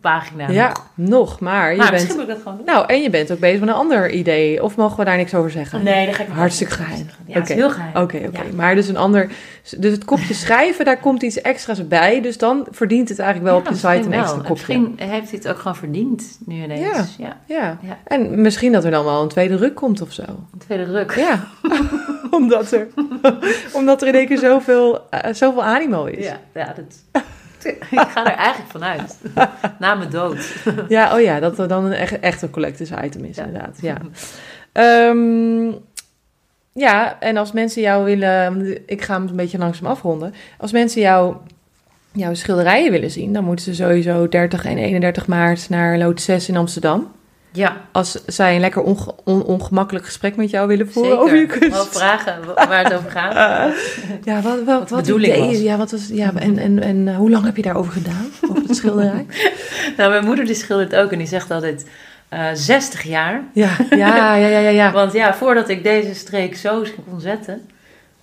Speaker 2: pagina.
Speaker 1: Ja,
Speaker 2: nog.
Speaker 1: nog, maar je
Speaker 2: maar
Speaker 1: bent...
Speaker 2: misschien moet ik dat gewoon doen.
Speaker 1: Nou, en je bent ook bezig met een ander idee. Of mogen we daar niks over zeggen?
Speaker 2: Nee, dat ga ik
Speaker 1: Hartstikke geheim.
Speaker 2: Ja, het is
Speaker 1: Oké.
Speaker 2: heel geheim.
Speaker 1: Oké, oké.
Speaker 2: Ja.
Speaker 1: Maar dus een ander... Dus het kopje schrijven, daar komt iets extra's bij. Dus dan verdient het eigenlijk wel
Speaker 2: Ja,
Speaker 1: op je site een extra kopje.
Speaker 2: Misschien heeft hij het ook gewoon verdiend, nu ineens.
Speaker 1: Ja.
Speaker 2: ja.
Speaker 1: En misschien dat er dan wel een tweede ruk komt of zo.
Speaker 2: Een tweede druk.
Speaker 1: Ja. omdat, er, omdat er in één keer zoveel, eh, zoveel animo is.
Speaker 2: Ja, ja dat, ik ga er eigenlijk vanuit. Na mijn dood.
Speaker 1: Ja, oh ja, dat er dan een echt, echt een collectors item is,
Speaker 2: Ja.
Speaker 1: inderdaad. Ja. Ehm, ja, en als mensen jou willen... Ik ga hem een beetje langzaam afronden. Als mensen jou, jouw schilderijen willen zien... dan moeten ze sowieso 30 en 31 maart naar Lood 6 in Amsterdam.
Speaker 2: Ja,
Speaker 1: Als zij een lekker onge- on- ongemakkelijk gesprek met jou willen voeren
Speaker 2: zeker.
Speaker 1: over je
Speaker 2: Wel
Speaker 1: kunst.
Speaker 2: vragen wa- waar het over gaat.
Speaker 1: Ja, wat, wat,
Speaker 2: Wat de
Speaker 1: wat
Speaker 2: bedoeling was.
Speaker 1: Ja, wat was, ja en, en, en eh, hoe lang heb je daarover gedaan? Over het schilderij?
Speaker 2: Nou, mijn moeder die schildert ook en die zegt altijd eh 60 jaar.
Speaker 1: Ja, ja, ja, ja, ja. ja.
Speaker 2: Want ja, voordat ik deze streek zo kon zetten,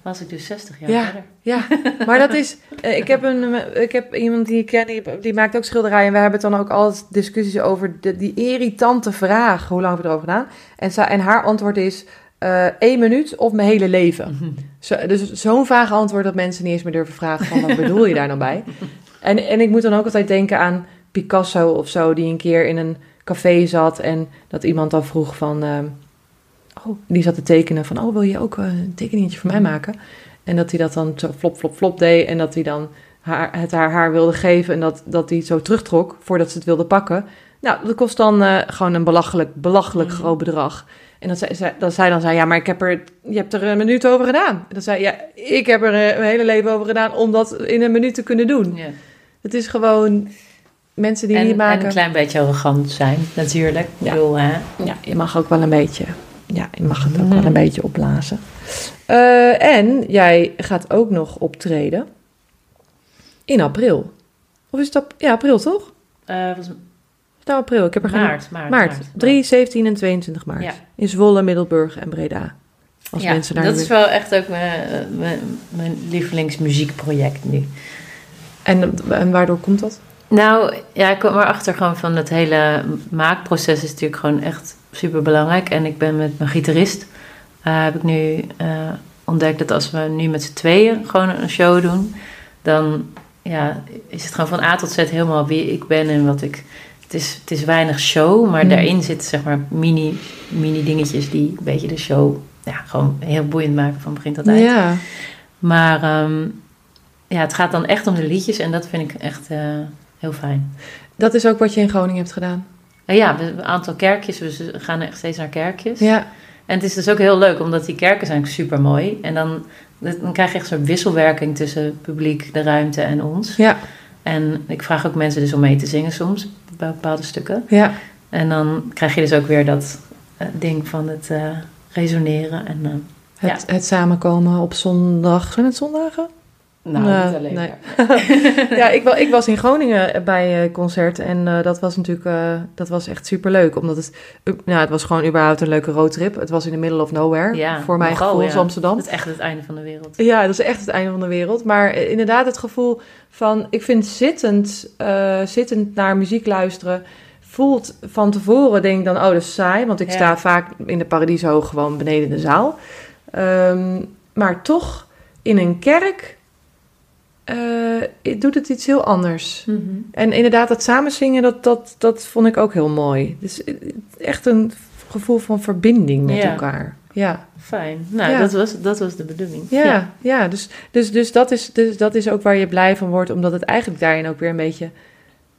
Speaker 2: was ik dus 60 jaar
Speaker 1: Ja.
Speaker 2: verder.
Speaker 1: Ja, maar dat is. eh, Ik heb, een, eh, ik heb iemand die ik ken, die, die maakt ook schilderijen. En we hebben het dan ook altijd discussies over de, die irritante vraag: hoe lang je erover gedaan? En, en haar antwoord is: eh één minuut of mijn hele leven. Zo, dus zo'n vaag antwoord dat mensen niet eens meer durven vragen: van wat bedoel je daar nou bij? En, en ik moet dan ook altijd denken aan Picasso of zo, die een keer in een café zat en dat iemand dan vroeg van. Oh, die zat te tekenen van: oh, wil je ook eh, een tekeningetje voor mij maken? En dat hij dat dan zo flop, flop, flop deed. En dat hij dan haar, het haar haar wilde geven. En dat, dat hij het zo terugtrok voordat ze het wilde pakken. Nou, dat kost dan eh, gewoon een belachelijk, belachelijk
Speaker 2: Mhm.
Speaker 1: groot bedrag. En dat zij, zij, dat zij dan zei, ja, maar ik heb er, je hebt er een minuut over gedaan. En dat zei, ja, ik heb er eh, mijn hele leven over gedaan om dat in een minuut te kunnen doen.
Speaker 2: Ja.
Speaker 1: Het is gewoon mensen die
Speaker 2: En,
Speaker 1: niet
Speaker 2: en
Speaker 1: maken.
Speaker 2: een klein beetje arrogant zijn, natuurlijk.
Speaker 1: Ja.
Speaker 2: Ik bedoel, hè?
Speaker 1: Ja, je mag ook wel een beetje. Ja, je mag het ook
Speaker 2: Mhm.
Speaker 1: wel een beetje opblazen. Eh, en jij gaat ook nog optreden In april. Of is ap- ja, april toch?
Speaker 2: Eh, was
Speaker 1: nou april? Ik heb er geen...
Speaker 2: maart, maart,
Speaker 1: Maart. 3, 17 en 22 maart.
Speaker 2: Ja.
Speaker 1: In Zwolle, Middelburg en Breda. Als
Speaker 2: ja,
Speaker 1: mensen daar
Speaker 2: dat is wel echt ook mijn, mijn, mijn lievelingsmuziekproject nu.
Speaker 1: en, en waardoor komt dat?
Speaker 2: Nou, ja, ik kwam erachter gewoon van het hele maakproces is natuurlijk gewoon echt super belangrijk. En ik ben met mijn gitarist, eh, heb ik nu eh, ontdekt dat als we nu met z'n tweeën gewoon een show doen, dan ja, is het gewoon van A tot Z helemaal wie ik ben en wat ik. Het is, het is weinig show, maar
Speaker 1: Mm.
Speaker 2: daarin zitten zeg maar mini, mini dingetjes die een beetje de show ja, gewoon heel boeiend maken van begin tot eind.
Speaker 1: Ja.
Speaker 2: Maar ehm, ja, het gaat dan echt om de liedjes en dat vind ik echt eh, heel fijn.
Speaker 1: Dat is ook wat je in Groningen hebt gedaan.
Speaker 2: En ja, we een aantal kerkjes, we gaan echt steeds naar kerkjes.
Speaker 1: Ja.
Speaker 2: En het is dus ook heel leuk, omdat die kerken zijn super mooi. En dan, dan krijg je echt zo'n wisselwerking tussen publiek, de ruimte en ons.
Speaker 1: Ja.
Speaker 2: En ik vraag ook mensen dus om mee te zingen soms, bij bepaalde stukken.
Speaker 1: Ja.
Speaker 2: En dan krijg je dus ook weer dat eh, ding van het eh, resoneren. En, eh,
Speaker 1: Het, het samenkomen op zondag. Zijn het zondagen?
Speaker 2: Nou, niet alleen.
Speaker 1: nee. ja, ik, ik was in Groningen bij een concert en eh, dat was natuurlijk eh, dat was echt super leuk. Omdat het, uh, nou, het was gewoon überhaupt een leuke roadtrip. Het was in the middle of nowhere,
Speaker 2: Ja,
Speaker 1: voor mijn gevoel,
Speaker 2: ja.
Speaker 1: Amsterdam.
Speaker 2: Dat is echt het einde van de wereld.
Speaker 1: Ja, dat is echt het einde van de wereld. Maar eh, inderdaad het gevoel van, ik vind zittend, eh, zittend naar muziek luisteren, voelt van tevoren, denk ik dan, oh dat is saai. Want ik
Speaker 2: Ja.
Speaker 1: sta vaak in de Paradiso gewoon beneden de zaal. Ehm, maar toch, in een kerk eh, doet het iets heel anders. En inderdaad, dat samenzingen, dat, dat, dat vond ik ook heel mooi. Dus eh, echt een gevoel van verbinding met
Speaker 2: Ja.
Speaker 1: elkaar. Ja.
Speaker 2: Fijn. Nou,
Speaker 1: Ja.
Speaker 2: dat, was, dat was de bedoeling.
Speaker 1: Ja, ja. dus, dus, dus, dat is, dus dat is ook waar je blij van wordt, omdat het eigenlijk daarin ook weer een beetje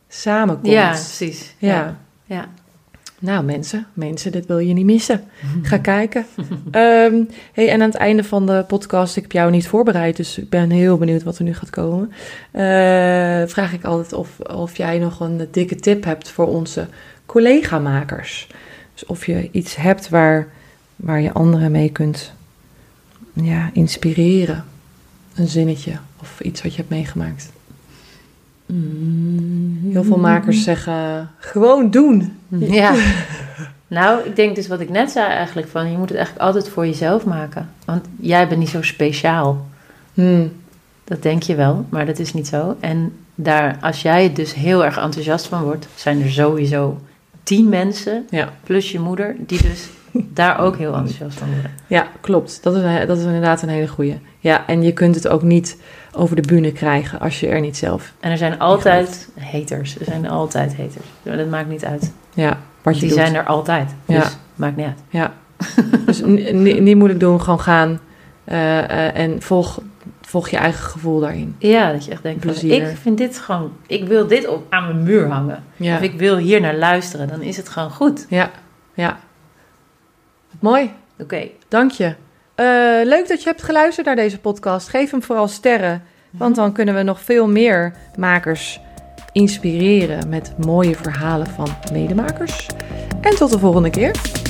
Speaker 1: samenkomt.
Speaker 2: Ja, precies.
Speaker 1: Ja.
Speaker 2: Ja.
Speaker 1: Nou, mensen, mensen, dit wil je niet missen. Ga kijken. Ehm, hey, en aan het einde van de podcast, ik heb jou niet voorbereid, dus ik ben heel benieuwd wat er nu gaat komen. Eh, vraag ik altijd of, of jij nog een dikke tip hebt voor onze collega-makers. Dus of je iets hebt waar, waar je anderen mee kunt ja, inspireren. Een zinnetje of iets wat je hebt meegemaakt. Heel veel makers zeggen, gewoon doen.
Speaker 2: Ja. Nou, ik denk dus wat ik net zei eigenlijk van... je moet het eigenlijk altijd voor jezelf maken. Want jij bent niet zo speciaal.
Speaker 1: Hmm.
Speaker 2: Dat denk je wel, maar dat is niet zo. En daar, als jij dus heel erg enthousiast van wordt... zijn er sowieso tien mensen,
Speaker 1: Ja.
Speaker 2: plus je moeder... die dus daar ook heel enthousiast van worden.
Speaker 1: Ja, klopt. Dat is, dat is inderdaad een hele goeie. Ja, en je kunt het ook niet over de bühne krijgen als je er niet zelf...
Speaker 2: En er zijn altijd haters. Er zijn altijd haters. Dat maakt niet uit.
Speaker 1: Ja, wat je
Speaker 2: die
Speaker 1: doet.
Speaker 2: zijn er altijd. Dus
Speaker 1: Ja.
Speaker 2: maakt niet uit.
Speaker 1: Ja. dus niet moeilijk doen, gewoon gaan. eh, eh, en volg, volg je eigen gevoel daarin.
Speaker 2: Ja, dat je echt denkt, van, ik vind dit gewoon... Ik wil dit op, aan mijn muur hangen.
Speaker 1: Ja,
Speaker 2: Of ik wil hier naar luisteren. Dan is het gewoon goed.
Speaker 1: ja, ja. Mooi,
Speaker 2: Oké.
Speaker 1: dank je. Eh, leuk dat je hebt geluisterd naar deze podcast. Geef hem vooral sterren, want dan kunnen we nog veel meer makers inspireren met mooie verhalen van medemakers. En tot de volgende keer.